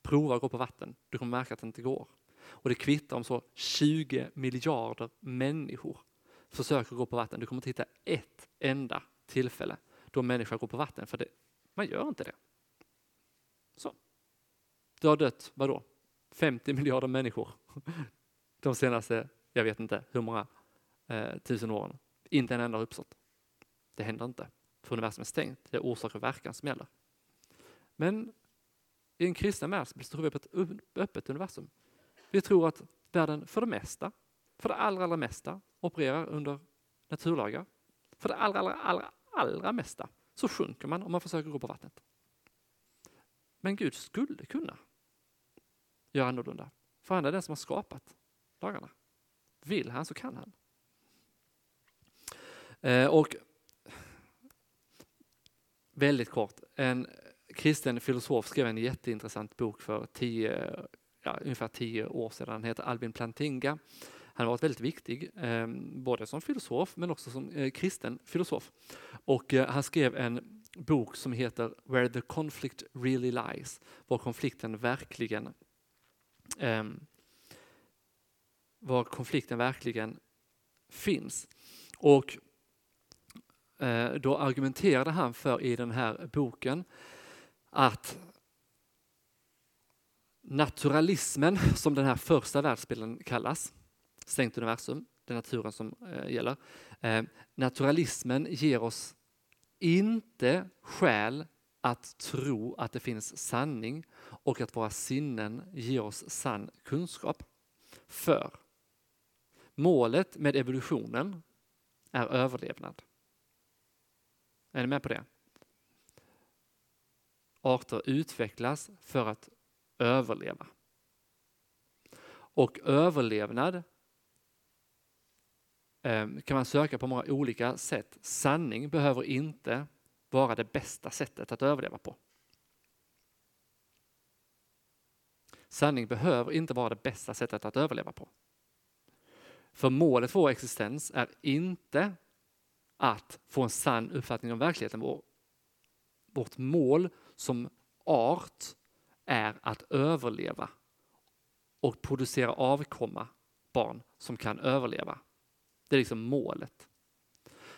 Prova att gå på vatten, du kommer märka att det inte går. Och det kvittar om så 20 miljarder människor försöker gå på vatten. Du kommer inte hitta ett enda tillfälle då människor går på vatten, för det, man gör inte det. Så. Du har dött, vadå? 50 miljarder människor [laughs] de senaste, jag vet inte hur många eh, tusen åren. Inte en enda har uppstått. Det händer inte för universum är stängt. Det är orsak och verkan som gäller. Men i en kristen värld tror vi på ett öppet universum. Vi tror att världen för det mesta, för det allra, allra mesta opererar under naturlagar. För det allra, allra, allra, allra mesta så sjunker man om man försöker gå på vattnet. Men Gud skulle kunna göra annorlunda. För han är den som har skapat lagarna. Vill han så kan han. Eh, och Väldigt kort. En kristen filosof skrev en jätteintressant bok för tio, ja, ungefär tio år sedan. Han heter Albin Plantinga. Han har varit väldigt viktig, eh, både som filosof men också som eh, kristen filosof. Och eh, han skrev en bok som heter Where the conflict really lies, var konflikten verkligen ehm, var konflikten verkligen finns. Och Eh, då argumenterade han för i den här boken att naturalismen, [laughs] som den här första världsbilden kallas, stängt universum, det är naturen som eh, gäller. Eh, naturalismen ger oss inte skäl att tro att det finns sanning och att våra sinnen ger oss sann kunskap. För målet med evolutionen är överlevnad. Är ni med på det? Arter utvecklas för att överleva. Och överlevnad ehm, kan man söka på många olika sätt. Sanning behöver inte vara det bästa sättet att överleva på. Sanning behöver inte vara det bästa sättet att överleva på. För målet för vår existens är inte att få en sann uppfattning om verkligheten. vårt mål som art är att överleva och producera avkomma barn som kan överleva. Det är liksom målet.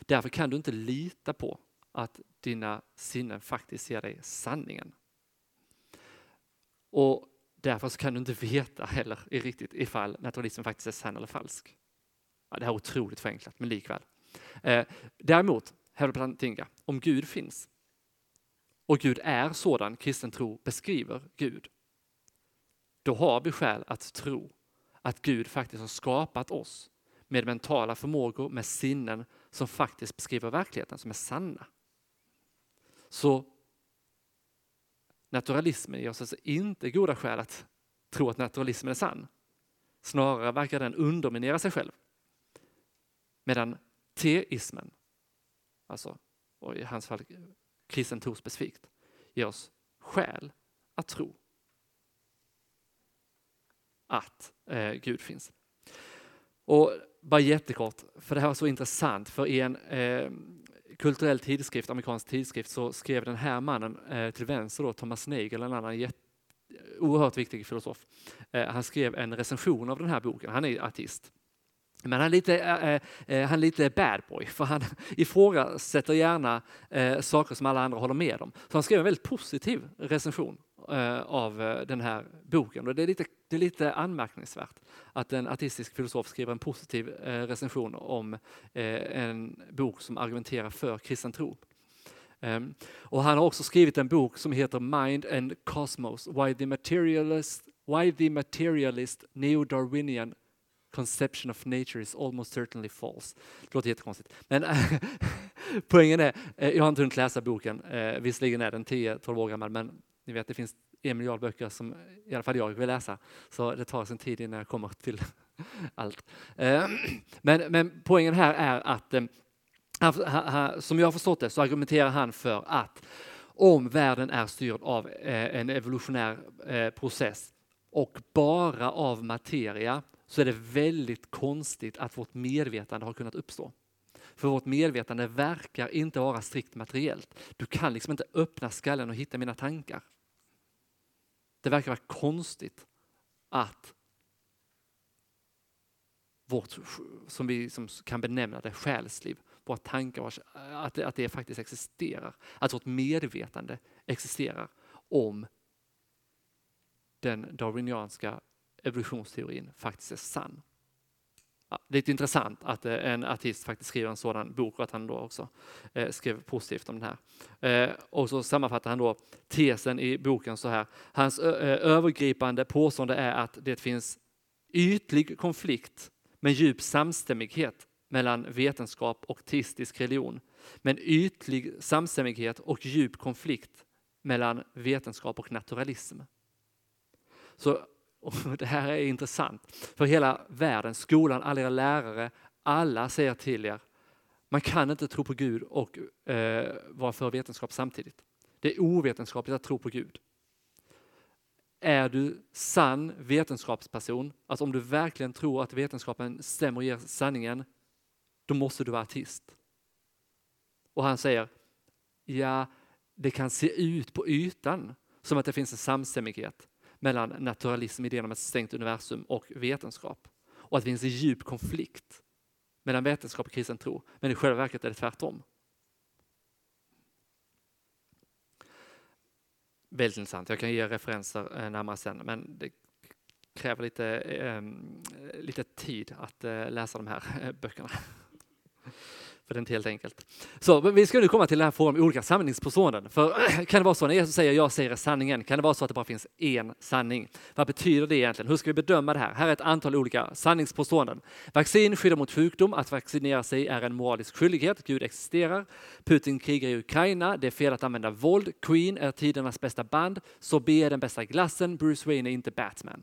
Därför kan du inte lita på att dina sinnen faktiskt ser dig sanningen. Och därför så kan du inte veta heller riktigt ifall naturalismen faktiskt är sann eller falsk. Ja, det här är otroligt förenklat, men likväl. Eh, däremot, hävdar Plantinga, om Gud finns och Gud är sådan kristen tro beskriver Gud, då har vi skäl att tro att Gud faktiskt har skapat oss med mentala förmågor, med sinnen som faktiskt beskriver verkligheten, som är sanna. Så naturalismen ger oss alltså inte goda skäl att tro att naturalismen är sann. Snarare verkar den underminera sig själv. Medan teismen, alltså och i hans fall kristen tro specifikt, ger oss skäl att tro att eh, Gud finns. Och bara jättekort, för det här var så intressant, för i en eh, kulturell tidskrift, amerikansk tidskrift, så skrev den här mannen eh, till vänster, då, Thomas Nagel, en annan jätte, oerhört viktig filosof. Eh, han skrev en recension av den här boken, han är artist. Men han är lite, eh, eh, eh, han är lite bad boy, för han [laughs] ifrågasätter gärna eh, saker som alla andra håller med om. Så han skrev en väldigt positiv recension eh, av eh, den här boken. Och det, är lite, det är lite anmärkningsvärt att en artistisk filosof skriver en positiv eh, recension om eh, en bok som argumenterar för kristen tro. Um, och han har också skrivit en bok som heter Mind and Cosmos, Why the Materialist, Why the materialist Neo-Darwinian conception of nature is almost certainly false. Det låter jättekonstigt. Men [laughs] poängen är, eh, jag har inte hunnit läsa boken, eh, visserligen är den 10-12 år gammal, men ni vet det finns en miljard böcker som i alla fall jag vill läsa, så det tar sin tid innan jag kommer till [laughs] allt. Eh, [clears throat] men, men poängen här är att eh, som jag har förstått det så argumenterar han för att om världen är styrd av eh, en evolutionär process och bara av materia så är det väldigt konstigt att vårt medvetande har kunnat uppstå. För vårt medvetande verkar inte vara strikt materiellt. Du kan liksom inte öppna skallen och hitta mina tankar. Det verkar vara konstigt att vårt, som vi som kan benämna det, själsliv, våra tankar, att det, att det faktiskt existerar. Att vårt medvetande existerar om den darwinianska evolutionsteorin faktiskt är sann. Ja, lite intressant att eh, en artist faktiskt skriver en sådan bok och att han då också eh, skrev positivt om den här. Eh, och så sammanfattar han då tesen i boken så här. Hans övergripande påstående är att det finns ytlig konflikt men djup samstämmighet mellan vetenskap och teistisk religion. Men ytlig samstämmighet och djup konflikt mellan vetenskap och naturalism. Så och [laughs] det här är intressant, för hela världen, skolan, alla era lärare, alla säger till er, man kan inte tro på Gud och eh, vara för vetenskap samtidigt. Det är ovetenskapligt att tro på Gud. Är du sann vetenskapsperson, alltså om du verkligen tror att vetenskapen stämmer och ger sanningen, då måste du vara artist. Och han säger, ja, det kan se ut på ytan som att det finns en samstämmighet mellan naturalism, idén om ett stängt universum och vetenskap. Och att det finns en djup konflikt mellan vetenskap och kristen tro. Men i själva verket är det tvärtom. Väldigt intressant. Jag kan ge referenser eh, närmare sen, men det kräver lite, eh, eh, lite tid att läsa de här böckerna. För det inte helt enkelt. Så vi ska nu komma till den här frågan om olika sanningspåståenden. För [clears throat] kan det vara så när Jesus säger jag säger sanningen, kan det vara så att det bara finns en sanning? Vad betyder det egentligen? Hur ska vi bedöma det här? Här är ett antal olika sanningspåståenden. Vaccin skyddar mot sjukdom, att vaccinera sig är en moralisk skyldighet, Gud existerar. Putin krigar i Ukraina, det är fel att använda våld, Queen är tidernas bästa band, så B är den bästa glassen, Bruce Wayne är inte Batman.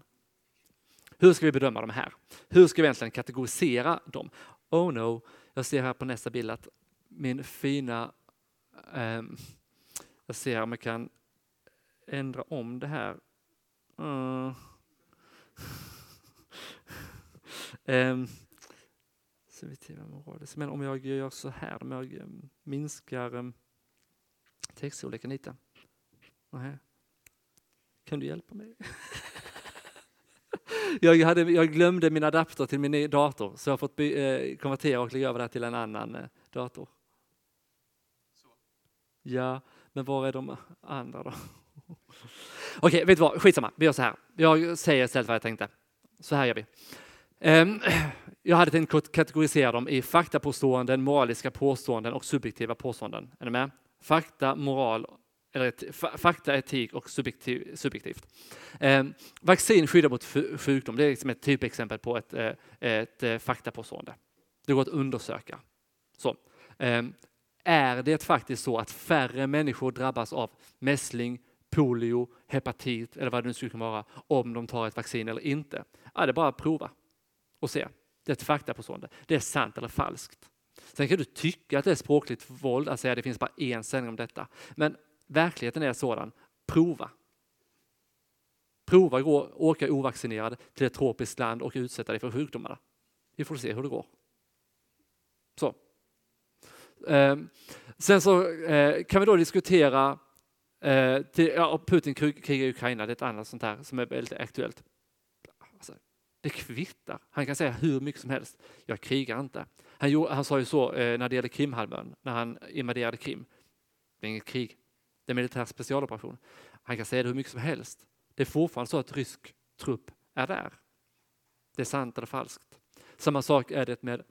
Hur ska vi bedöma de här? Hur ska vi egentligen kategorisera dem? Oh no, jag ser här på nästa bild att min fina, eh, jag ser om jag kan ändra om det här. Mm. [laughs] eh, men om jag gör så här, om jag ehm, minskar um, textstorleken lite. Kan du hjälpa mig? [laughs] jag, hade, jag glömde min adapter till min dator så jag har fått by, eh, konvertera och lägga över det till en annan eh, dator. Så. Ja, men var är de andra då? [laughs] Okej, vet du vad, skitsamma, vi gör så här. Jag säger istället vad jag tänkte. Så här gör vi. Um, [clears throat] jag hade tänkt kategorisera dem i faktapåståenden, moraliska påståenden och subjektiva påståenden. Är ni med? Fakta, moral eller fakta, etik och subjektiv, subjektivt. Eh, vaccin skyddar mot sjukdom, det är liksom ett typexempel på ett, eh, ett eh, faktapåstående. Det går att undersöka. Så, eh, är det faktiskt så att färre människor drabbas av mässling, polio, hepatit eller vad det nu skulle kunna vara om de tar ett vaccin eller inte. Ja, det är bara att prova och se. Det är ett faktapåstående. Det är sant eller falskt. Sen kan du tycka att det är språkligt våld att säga att det finns bara en sändning om detta. Men verkligheten är sådan. Prova. Prova att åka ovaccinerad till ett tropiskt land och utsätta dig för sjukdomarna. Vi får se hur det går. Så. Ehm, sen så eh, kan vi då diskutera, eh, till, ja, Putin krigar i Ukraina, det är ett annat sånt här som är väldigt aktuellt. Alltså, det kvittar. Han kan säga hur mycket som helst. Jag krigar inte. Han, gjorde, han sa ju så eh, när det gällde Krimhalvön, när han invaderade Krim. Det är inget krig, det är militär specialoperation. Han kan säga det hur mycket som helst. Det är fortfarande så att rysk trupp är där. Det är sant eller falskt. Samma sak är det med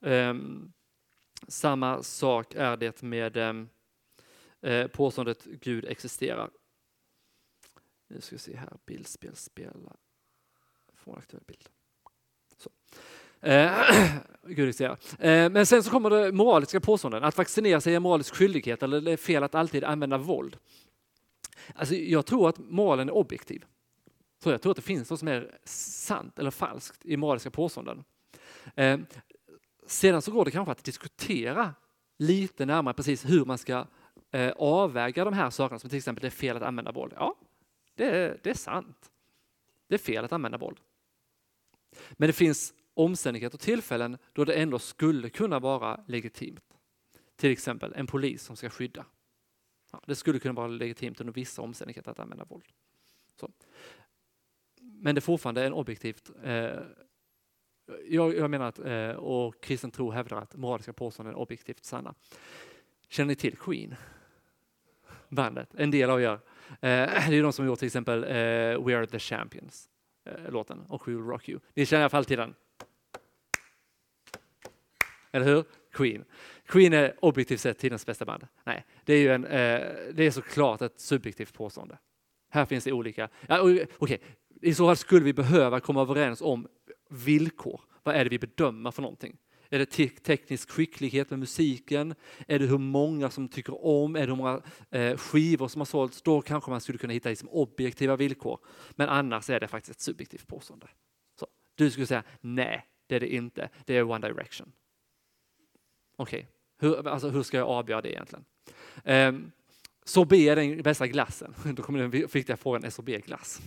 um, samma sak är det med um, uh, påståendet Gud existerar. Nu ska vi se här, bildspel, spela. Få en aktuell bild. Så. Eh, [clears throat] Gud. Eh, men sen så kommer det moraliska påståenden. Att vaccinera sig är moralisk skyldighet eller det är fel att alltid använda våld. Alltså, jag tror att moralen är objektiv. Så jag tror att det finns något som är sant eller falskt i moraliska påståenden. Eh, sedan så går det kanske att diskutera lite närmare precis hur man ska eh, avväga de här sakerna, som till exempel det är fel att använda våld. Ja, det är, det är sant. Det är fel att använda våld. Men det finns omständigheter och tillfällen då det ändå skulle kunna vara legitimt. Till exempel en polis som ska skydda. Ja, det skulle kunna vara legitimt under vissa omständigheter att använda våld. Så. Men det är fortfarande en objektivt eh, jag, jag, menar att, eh, och kristen tro hävdar att moraliska påståenden är objektivt sanna. Känner ni till Queen? Bandet, en del av er. Eh, det är de som gjort till exempel eh, We are the champions, eh, låten, och We will rock you. Ni känner i alla fall till den. Eller hur? Queen. Queen är objektivt sett tidens bästa band. Nej, det är ju en, eh, det är såklart ett subjektivt påstående. Här finns det olika. Ja, Okej, okay. i så fall skulle vi behöva komma överens om villkor. Vad är det vi bedömer för någonting? Är det te teknisk skicklighet med musiken? Är det hur många som tycker om? Är det hur många eh, skivor som har sålts? Då kanske man skulle kunna hitta liksom objektiva villkor. Men annars är det faktiskt ett subjektivt påstående. Så, du skulle säga nej, det är det inte. Det är One Direction. Okej, okay. hur, alltså, hur ska jag avgöra det egentligen? Um, sorbet är den bästa glassen. [laughs] Då kommer den viktiga frågan, är sorbet glass?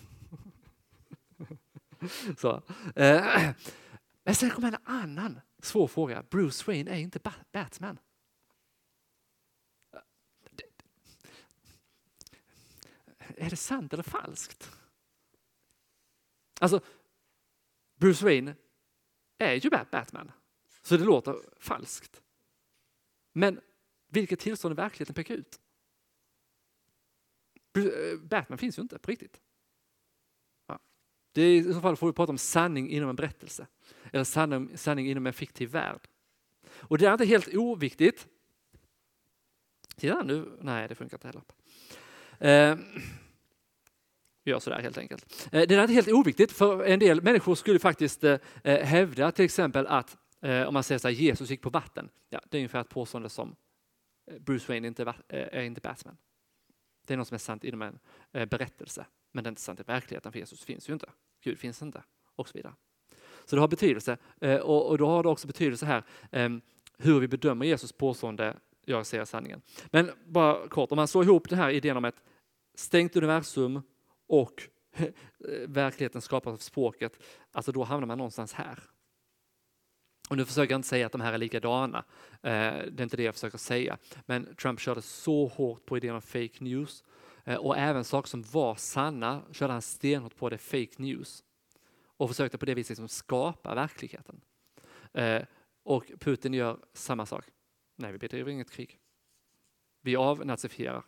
[laughs] Så. Eh, [clears throat] men sen kommer en annan svår fråga. Bruce Wayne är inte Batman. Är det sant eller falskt? Alltså, Bruce Wayne är ju Batman, så det låter falskt. Men vilket tillstånd i verkligheten pekar ut? Eh, Batman finns ju inte på riktigt. Det är, I så fall får vi prata om sanning inom en berättelse. Eller sanning, sanning inom en fiktiv värld. Och det är inte helt oviktigt. Titta nu, nej det funkar inte heller. Eh, gör sådär helt enkelt. Eh, det är inte helt oviktigt för en del människor skulle faktiskt eh, eh hävda till exempel att eh, om man säger att Jesus gick på vatten. Ja, det är ungefär ett påstående som eh, Bruce Wayne inte eh, är inte Batman. Det är något som är sant inom en eh, berättelse. Men det är inte sant i verkligheten för Jesus finns ju inte. Gud finns inte och så vidare. Så det har betydelse och då har det också betydelse här ehm, hur vi bedömer Jesus påstående jag ser sanningen. Men bara kort, om man slår ihop den här idén om ett stängt universum och [laughs] verkligheten skapas av språket, alltså då hamnar man någonstans här. Och nu försöker jag inte säga att de här är likadana, eh, det är inte det jag försöker säga, men Trump körde så hårt på idén om fake news Eh, och även saker som var sanna körde han stenhårt på det fake news och försökte på det viset liksom skapa verkligheten. Eh, och Putin gör samma sak. Nej, vi bedriver inget krig. Vi avnazifierar,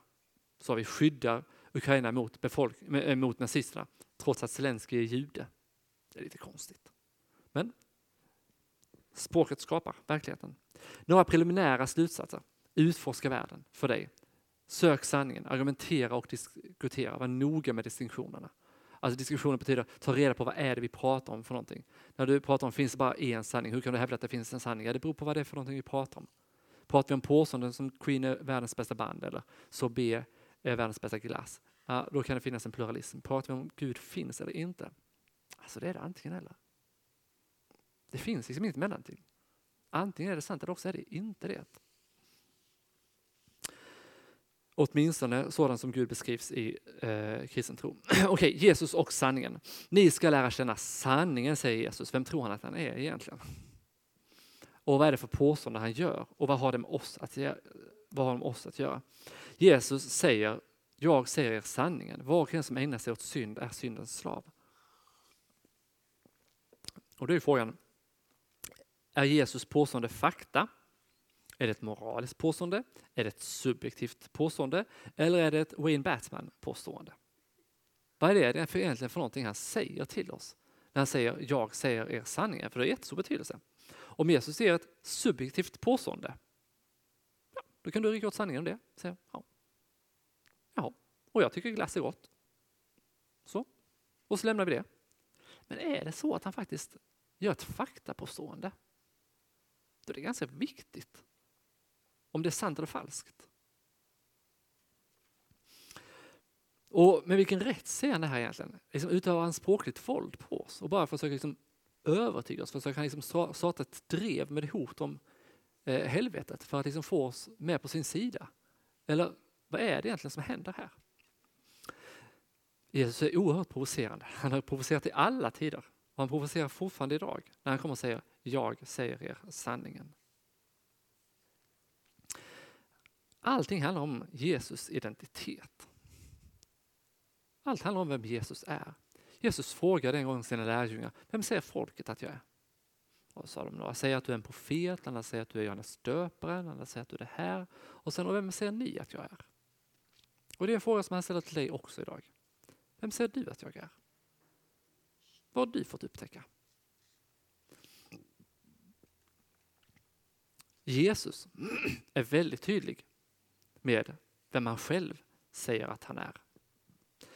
så vi skyddar Ukraina mot, befolk eh, mot nazisterna trots att Zelenskyj är jude. Det är lite konstigt. Men språket skapar verkligheten. Några preliminära slutsatser. Utforska världen för dig Sök sanningen, argumentera och diskutera. Var noga med distinktionerna. Alltså diskussionen betyder ta reda på vad är det vi pratar om för någonting. När du pratar om finns det bara en sanning, hur kan du hävda att det finns en sanning? Ja, det beror på vad det är för någonting vi pratar om. Pratar vi om påståenden som Queen är världens bästa band eller så B är världens bästa glass? ja, då kan det finnas en pluralism. Pratar vi om Gud finns eller inte? Alltså det är det antingen eller. Det finns liksom inget mellanting. Antingen är det sant eller också är det inte det. Åtminstone sådant som Gud beskrivs i eh, kristen tro. [clears throat] Okej, okay, Jesus och sanningen. Ni ska lära känna sanningen, säger Jesus. Vem tror han att han är egentligen? Och vad är det för påstående han gör? Och vad har det med oss att, vad har det med oss att göra? Jesus säger, jag säger er sanningen. Var och en som ägnar sig åt synd är syndens slav. Och då är frågan, är Jesus påstående fakta? Är det ett moraliskt påstående? Är det ett subjektivt påstående? Eller är det ett Wayne Batman påstående? Vad är det för egentligen för någonting han säger till oss? När han säger jag säger er sanningen, för det har jättestor betydelse. Om Jesus säger ett subjektivt påstående, ja, då kan du rycka åt sanningen om det. Säga, ja. Jaha, och jag tycker glass är gott. Så, och så lämnar vi det. Men är det så att han faktiskt gör ett faktapåstående, då är det ganska viktigt om det är sant eller falskt. Och med vilken rätt ser han det här egentligen? Liksom utövar han språkligt våld på oss och bara försöker liksom övertyga oss, försöker han liksom starta ett drev med hot om eh, helvetet för att liksom få oss med på sin sida? Eller vad är det egentligen som händer här? Jesus är oerhört provocerande. Han har provocerat i alla tider och han provocerar fortfarande idag när han kommer och säger jag säger er sanningen. Allting handlar om Jesus identitet. Allt handlar om vem Jesus är. Jesus frågade en gång sina lärjungar, vem säger folket att jag är? Och sa de, några säger att du är en profet, andra säger att du är Johannes döparen, andra säger att du är det här. Och sen, och vem säger ni att jag är? Och det är en fråga som han ställer till dig också idag. Vem säger du att jag är? Vad har du fått upptäcka? Jesus är väldigt tydlig med vem han själv säger att han är.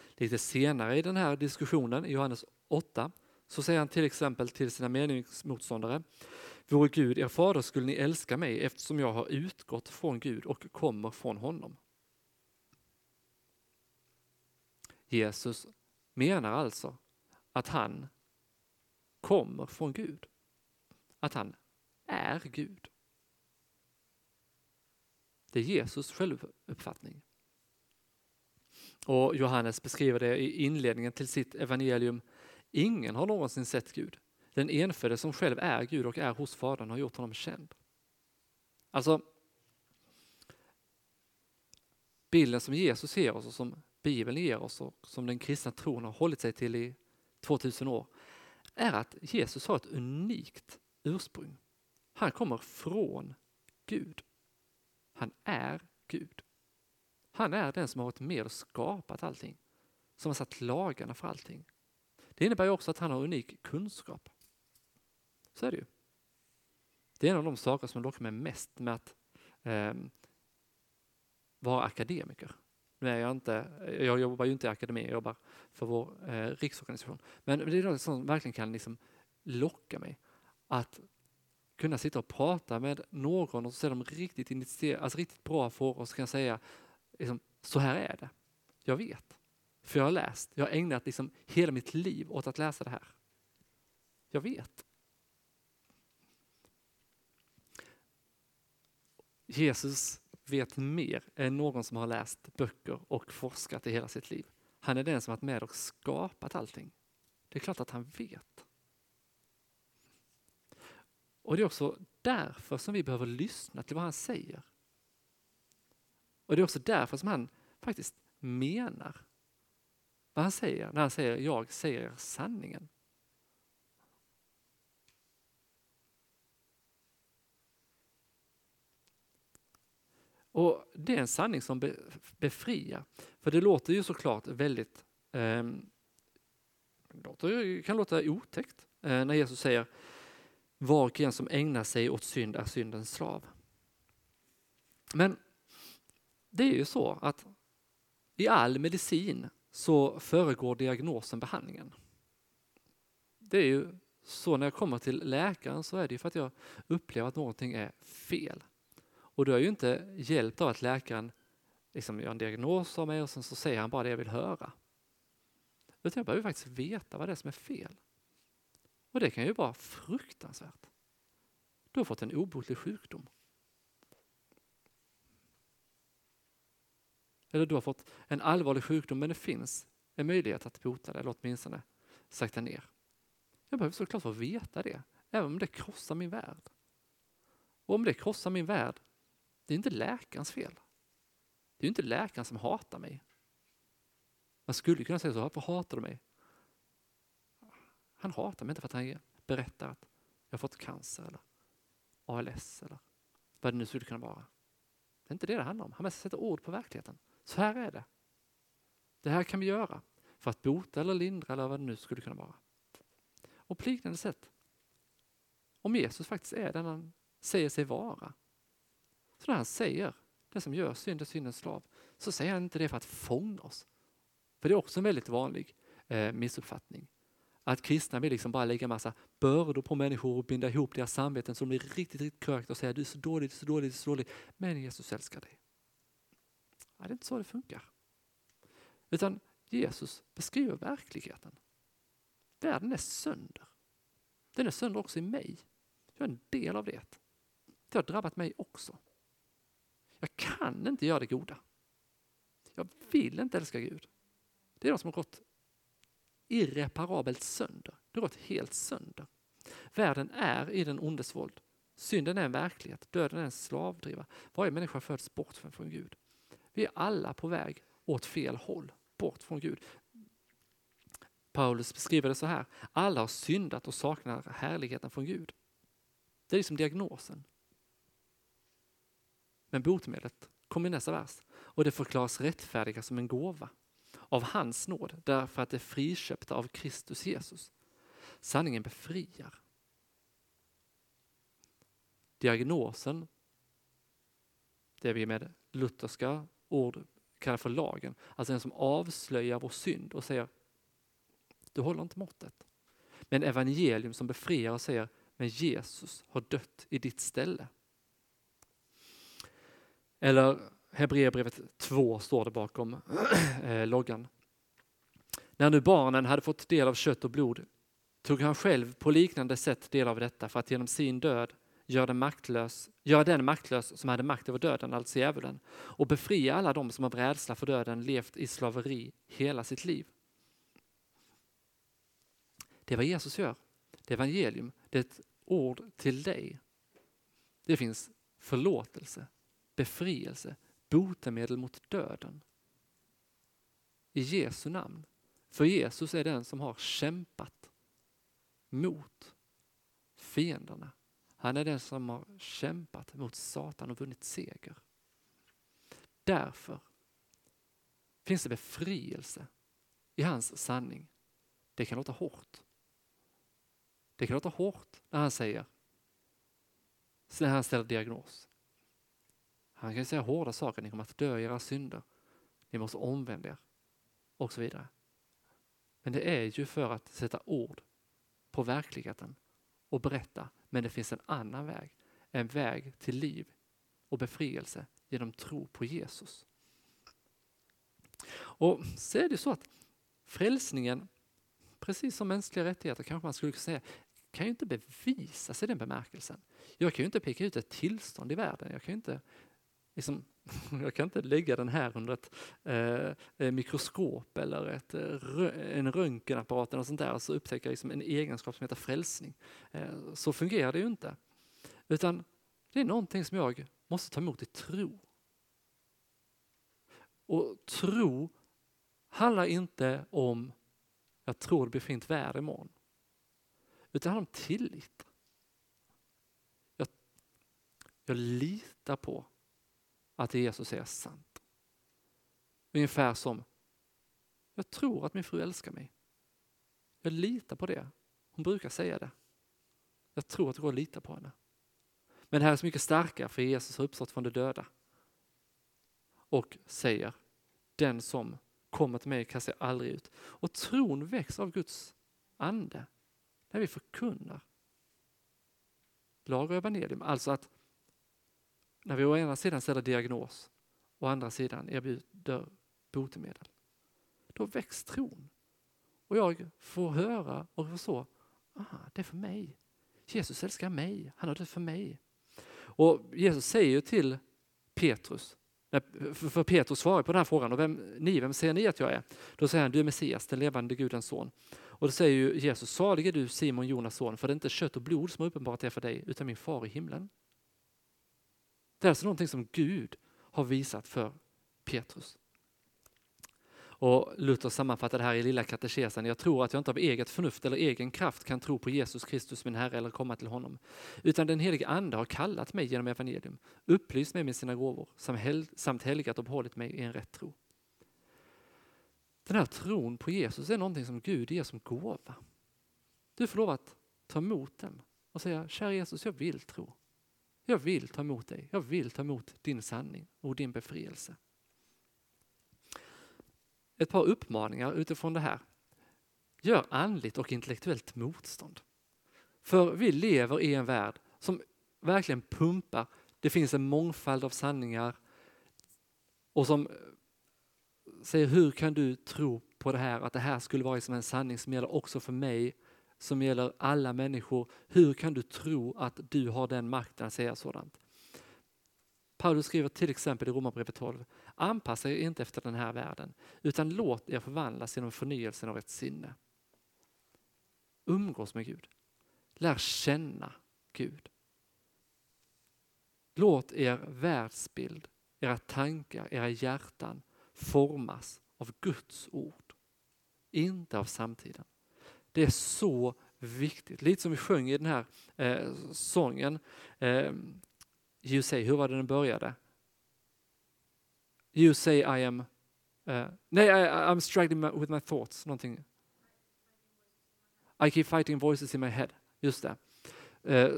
Lite senare i den här diskussionen, i Johannes 8, så säger han till exempel till sina meningsmotståndare Vore Gud er fader skulle ni älska mig eftersom jag har utgått från Gud och kommer från honom. Jesus menar alltså att han kommer från Gud. Att han är Gud. Det är Jesus självuppfattning. Och Johannes beskriver det i inledningen till sitt evangelium. Ingen har någonsin sett Gud. Den enfödde som själv är Gud och är hos Fadern har gjort honom känd. Alltså, bilden som Jesus ger oss och som Bibeln ger oss och som den kristna tron har hållit sig till i 2000 år är att Jesus har ett unikt ursprung. Han kommer från Gud. Han är Gud. Han är den som har varit med och skapat allting. Som har satt lagarna för allting. Det innebär ju också att han har unik kunskap. Så är det ju. Det är en av de saker som lockar mig mest med att eh, vara akademiker. Nu är jag inte, jag jobbar ju inte i akademin, jag jobbar för vår eh, riksorganisation. Men det är något som verkligen kan liksom locka mig. Att kunna sitta och prata med någon och så ställer de riktigt, initierade, alltså riktigt bra frågor och så kan jag säga liksom, så här är det. Jag vet. För jag har läst. Jag har ägnat liksom hela mitt liv åt att läsa det här. Jag vet. Jesus vet mer än någon som har läst böcker och forskat i hela sitt liv. Han är den som varit med och skapat allting. Det är klart att han vet. Och det är också därför som vi behöver lyssna till vad han säger. Och det är också därför som han faktiskt menar vad han säger när han säger jag säger sanningen. Och det är en sanning som befriar. För det låter ju såklart väldigt, eh, kan låta otäckt eh, när Jesus säger var och en som ägnar sig åt synd är syndens slav. Men det är ju så att i all medicin så föregår diagnosen behandlingen. Det är ju så när jag kommer till läkaren så är det för att jag upplever att någonting är fel. Och då är jag ju inte hjälpt av att läkaren liksom gör en diagnos av mig och sen så säger han bara det jag vill höra. Utan jag behöver faktiskt veta vad det är som är fel. Och det kan ju vara fruktansvärt. Du har fått en obotlig sjukdom. Eller du har fått en allvarlig sjukdom men det finns en möjlighet att bota det eller åtminstone sakta ner. Jag behöver såklart få veta det, även om det krossar min värld. Och om det krossar min värld, det är inte läkarens fel. Det är inte läkaren som hatar mig. Man skulle kunna säga så, varför hatar du mig? Han hatar mig inte för att han berättar att jag har fått cancer eller ALS eller vad det nu skulle kunna vara. Det är inte det det handlar om. Han måste sätta ord på verkligheten. Så här är det. Det här kan vi göra för att bota eller lindra eller vad det nu skulle kunna vara. Och på liknande sätt, om Jesus faktiskt är den han säger sig vara. Så när han säger, det som gör synd är syndens slav, så säger han inte det för att fånga oss. För det är också en väldigt vanlig eh, missuppfattning. Att kristna vill liksom bara lägga massa bördor på människor och binda ihop deras samveten så de blir riktigt, riktigt krökt och säga du är så dålig, du är så dålig, du är så dålig. Men Jesus älskar dig. Ja, det är inte så det funkar. Utan Jesus beskriver verkligheten. Världen är sönder. Den är sönder också i mig. Jag är en del av det. Det har drabbat mig också. Jag kan inte göra det goda. Jag vill inte älska Gud. Det är de som har gått irreparabelt sönder. Det har gått helt sönder. Världen är i den ondes våld. Synden är en verklighet, döden är en slavdriva. Varje människa föds bort från Gud. Vi är alla på väg åt fel håll, bort från Gud. Paulus beskriver det så här, alla har syndat och saknar härligheten från Gud. Det är liksom diagnosen. Men botemedlet kommer i nästa vers och det förklaras rättfärdiga som en gåva av hans nåd därför att det är friköpta av Kristus Jesus. Sanningen befriar. Diagnosen, det vi med lutherska ord kallar för lagen, alltså den som avslöjar vår synd och säger du håller inte måttet. Men evangelium som befriar och säger men Jesus har dött i ditt ställe. Eller Hebreerbrevet 2 står det bakom [clears throat] eh, loggan. När nu barnen hade fått del av kött och blod tog han själv på liknande sätt del av detta för att genom sin död göra den maktlös, göra den maktlös som hade makt över döden, alltså djävulen, och befria alla dem som av rädsla för döden levt i slaveri hela sitt liv. Det är vad Jesus gör. Det är evangelium. Det är ett ord till dig. Det finns förlåtelse, befrielse, botemedel mot döden. I Jesu namn. För Jesus är den som har kämpat mot fienderna. Han är den som har kämpat mot Satan och vunnit seger. Därför finns det befrielse i hans sanning. Det kan låta hårt. Det kan låta hårt när han säger, när han ställer diagnos. Han kan säga hårda saker, ni kommer att dö i era synder. Ni måste omvända er och så vidare. Men det är ju för att sätta ord på verkligheten och berätta, men det finns en annan väg. En väg till liv och befrielse genom tro på Jesus. Och så är det så att frälsningen, precis som mänskliga rättigheter kanske man skulle kunna säga, kan ju inte bevisas i den bemärkelsen. Jag kan ju inte peka ut ett tillstånd i världen. Jag kan ju inte, liksom, [laughs] jag kan inte lägga den här under ett eh, eh mikroskop eller ett, eh, en röntgenapparat eller sånt där och så upptäcka liksom en egenskap som heter frälsning. Eh, så fungerar det ju inte. Utan det är någonting som jag måste ta emot i tro. Och tro handlar inte om jag tror det blir fint väder imorgon. Utan det handlar om tillit. Jag, jag litar på att det Jesus säger är sant. Ungefär som, jag tror att min fru älskar mig. Jag litar på det. Hon brukar säga det. Jag tror att det går att lita på henne. Men det här är så mycket starkare för Jesus har uppstått från de döda. Och säger, den som kommer till mig kastar jag aldrig ut. Och tron väcks av Guds ande när vi förkunnar lag och evangelium. Alltså att när vi å ena sidan ställer diagnos och å andra sidan erbjuder botemedel. Då väcks tron. Och jag får höra och förstå, aha, det är för mig. Jesus älskar mig, han har dött för mig. Och Jesus säger till Petrus, eh, för Petrus svarar på den här frågan, och vem, ni, vem säger ni att jag är? Då säger han, du är Messias, den levande Gudens son. Och då säger ju Jesus, salig är du Simon Jonas son, för det är inte kött och blod som har uppenbarat det för dig, utan min far i himlen. Det är alltså någonting som Gud har visat för Petrus. Och Luther sammanfattar det här i Lilla katekesen. Jag tror att jag inte av eget förnuft eller egen kraft kan tro på Jesus Kristus min Herre eller komma till honom. Utan den helige Ande har kallat mig genom evangelium, upplyst mig med sina gåvor samt helgat och behållit mig i en rätt tro. Den här tron på Jesus är någonting som Gud ger som gåva. Du får lov att ta emot den och säga, kära Jesus, jag vill tro. Jag vill ta emot dig. Jag vill ta emot din sanning och din befrielse. Ett par uppmaningar utifrån det här. Gör andligt och intellektuellt motstånd. För vi lever i en värld som verkligen pumpar. Det finns en mångfald av sanningar och som eh, säger hur kan du tro på det här, att det här skulle vara som en sanning som gäller också för mig, som gäller alla människor. Hur kan du tro att du har den makten att säga sådant? Paulus skriver till exempel i Romarbrevet 12, anpassa er inte efter den här världen, utan låt er förvandlas genom förnyelsen av ert sinne. Umgås med Gud. Lär känna Gud. Låt er världsbild, era tankar, era hjärtan formas av Guds ord, inte av samtiden. Det är så viktigt, lite som vi sjöng i den här eh, sången. Eh, you say, hur var det den började? You say I am, uh, nej, I, I'm struggling with my thoughts, någonting. I keep fighting voices in my head, just det. Eh,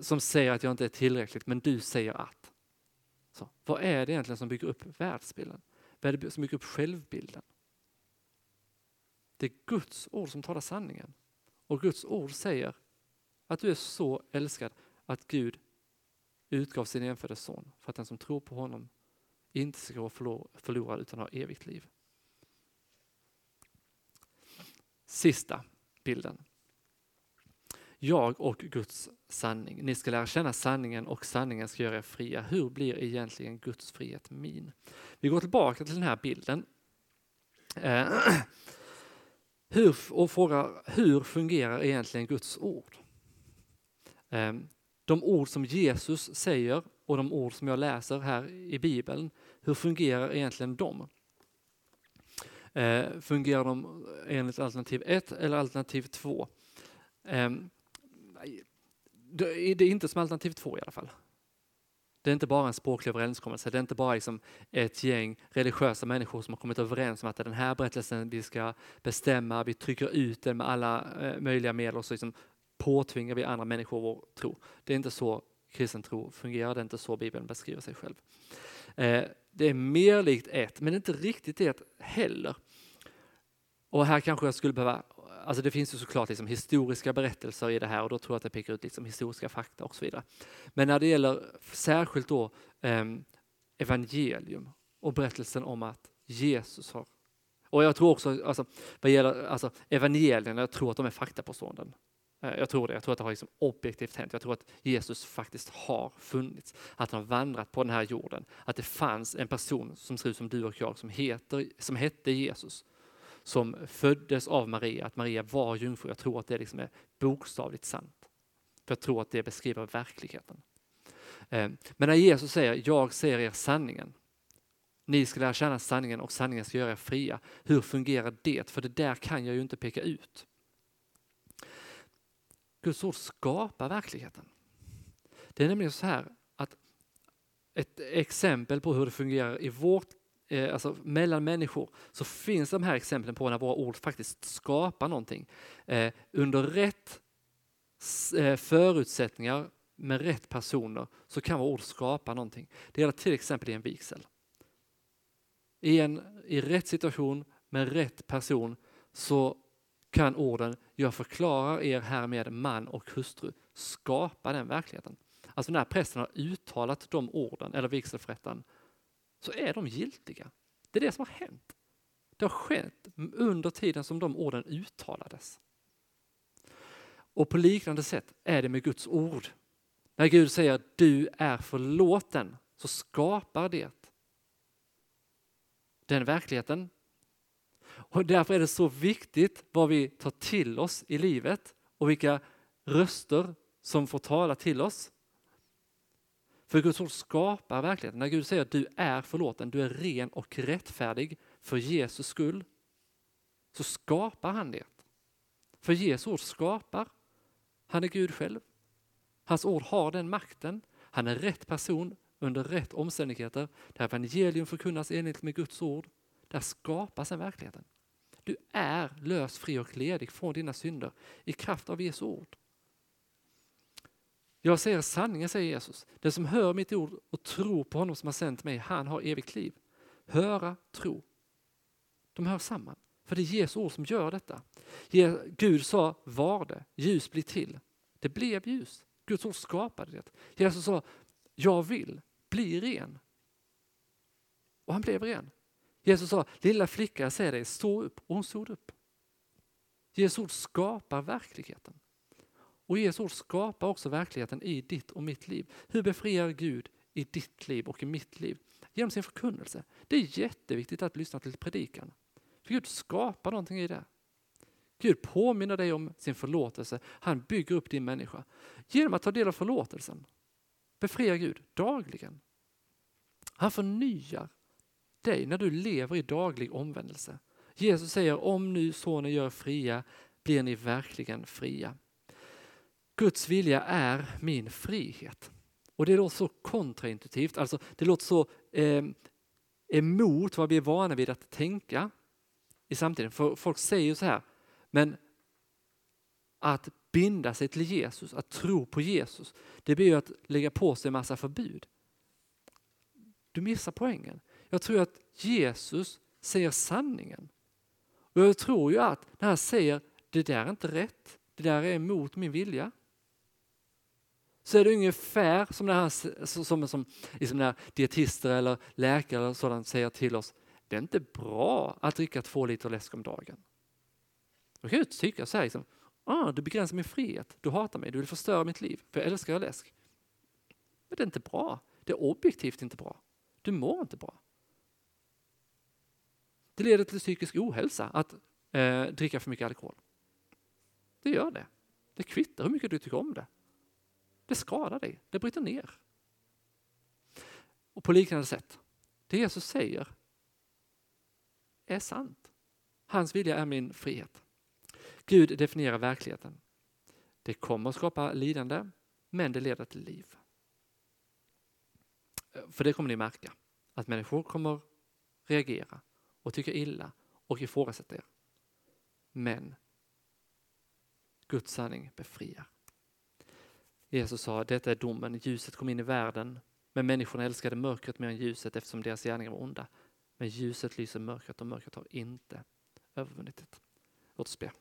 som säger att jag inte är tillräckligt, men du säger att. Så, vad är det egentligen som bygger upp världsbilden? Vad är det som bygger upp självbilden? Det är Guds ord som talar sanningen. Och Guds ord säger att du är så älskad att Gud utgav sin enfödde son för att den som tror på honom inte ska gå förlorad utan ha evigt liv. Sista bilden. Jag och Guds sanning. Ni ska lära känna sanningen och sanningen ska göra er fria. Hur blir egentligen Guds frihet min? Vi går tillbaka till den här bilden. Eh, [clears throat] Hur, och frågar hur fungerar egentligen Guds ord? Ehm, de ord som Jesus säger och de ord som jag läser här i Bibeln, hur fungerar egentligen de? Ehm, fungerar de enligt alternativ 1 eller alternativ 2? Ehm, det är inte som alternativ 2 i alla fall. Det är inte bara en språklig överenskommelse, det är inte bara liksom ett gäng religiösa människor som har kommit överens om att det är den här berättelsen vi ska bestämma, vi trycker ut den med alla eh, möjliga medel och så liksom påtvingar vi andra människor vår tro. Det är inte så kristen tro fungerar, det är inte så Bibeln beskriver sig själv. Eh, det är mer likt ett, men inte riktigt ett heller. Och här kanske jag skulle behöva, alltså det finns ju såklart liksom historiska berättelser i det här och då tror jag att det pekar ut liksom historiska fakta och så vidare. Men när det gäller särskilt då eh, evangelium och berättelsen om att Jesus har och jag tror också, alltså, vad gäller alltså, evangelierna, jag tror att de är faktapåståenden. Eh, jag tror det. Jag tror att det har liksom objektivt hänt. Jag tror att Jesus faktiskt har funnits. Att han har vandrat på den här jorden. Att det fanns en person som ser ut som du och jag som, heter, som hette Jesus. Som föddes av Maria, att Maria var jungfru. Jag tror att det liksom är bokstavligt sant. För jag tror att det beskriver verkligheten. Ehm, men när Jesus säger, jag säger er sanningen. Ni ska lära känna sanningen och sanningen ska göra er fria. Hur fungerar det? För det där kan jag ju inte peka ut. Guds ord skapar verkligheten. Det är nämligen så här att ett exempel på hur det fungerar i vårt, eh, alltså mellan människor, så finns de här exemplen på när våra ord faktiskt skapar någonting. Eh, under rätt eh, förutsättningar med rätt personer så kan våra ord skapa någonting. Det gäller till exempel i en vigsel. I, en, I rätt situation med rätt person så kan orden jag förklarar er härmed man och hustru skapa den verkligheten. Alltså när prästen har uttalat de orden, eller vigselförrättaren, så är de giltiga. Det är det som har hänt. Det har skett under tiden som de orden uttalades. Och på liknande sätt är det med Guds ord. När Gud säger du är förlåten så skapar det den verkligheten. Och därför är det så viktigt vad vi tar till oss i livet och vilka röster som får tala till oss. För Guds ord skapar verkligheten. När Gud säger att du är förlåten, du är ren och rättfärdig för Jesus skull, så skapar han det. För Jesu ord skapar. Han är Gud själv. Hans ord har den makten. Han är rätt person under rätt omständigheter. Där evangelium förkunnas enligt med Guds ord. Där skapas en verkligheten. Du är lös, fri och ledig från dina synder i kraft av Jesu ord. Jag säger sanningen, säger Jesus. Den som hör mitt ord och tror på honom som har sänt mig, han har evigt liv. Höra, tro. De hör samman. För det är Jesu ord som gör detta. Gud sa var det, ljus blir till. Det blev ljus. Guds ord skapade det. Jesus sa, jag vill, bli ren. Och han blev ren. Jesus sa, lilla flicka jag säger dig, stå upp. Och hon stod upp. Jesu ord skapar verkligheten. Och Jesu ord skapar också verkligheten i ditt och mitt liv. Hur befriar Gud i ditt liv och i mitt liv? Genom sin förkunnelse. Det är jätteviktigt att lyssna till predikan. För Gud skapar någonting i det. Gud påminner dig om sin förlåtelse. Han bygger upp din människa. Genom att ta del av förlåtelsen befriar Gud dagligen. Han förnyar dig när du lever i daglig omvändelse. Jesus säger om nu sonen gör fria blir ni verkligen fria. Guds vilja är min frihet. Och det låter så kontraintuitivt, alltså det låter så eh, emot vad vi är vana vid att tänka i samtiden. För folk säger ju så här, men att binda sig till Jesus, att tro på Jesus, det blir ju att lägga på sig en massa förbud. Du missar poängen. Jag tror att Jesus säger sanningen. Och jag tror ju att när han säger det där är inte rätt, det där är emot min vilja. Så är det ungefär som, när här, som, som, liksom när dietister eller läkare eller sådant säger till oss, det är inte bra att dricka två liter läsk om dagen. Då kan jag tycka så här, liksom, ah, du begränsar min frihet, du hatar mig, du vill förstöra mitt liv, för jag älskar läsk. Men det är inte bra, det är objektivt inte bra. Du mår inte bra. Det leder till psykisk ohälsa att eh, dricka för mycket alkohol. Det gör det. Det kvittar hur mycket du tycker om det. Det skadar dig, det bryter ner. Och på liknande sätt, det Jesus säger är sant. Hans vilja är min frihet. Gud definierar verkligheten. Det kommer att skapa lidande, men det leder till liv. För det kommer ni märka, att människor kommer reagera och tycka illa och ifrågasätta er. Men Guds sanning befriar. Jesus sa, detta är domen, ljuset kom in i världen, men människorna älskade mörkret mer än ljuset eftersom deras gärningar var onda. Men ljuset lyser mörkret och mörkret har inte övervunnit det. Låt oss be.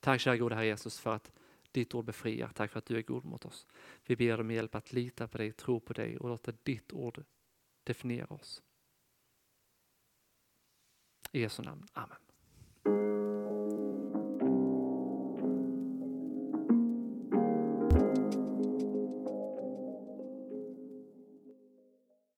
Tack kära gode Herre Jesus för att ditt ord befriar. Tack för att du är god mot oss. Vi ber om hjälp att lita på dig, tro på dig och låta ditt ord definiera oss. I Jesu namn. Amen.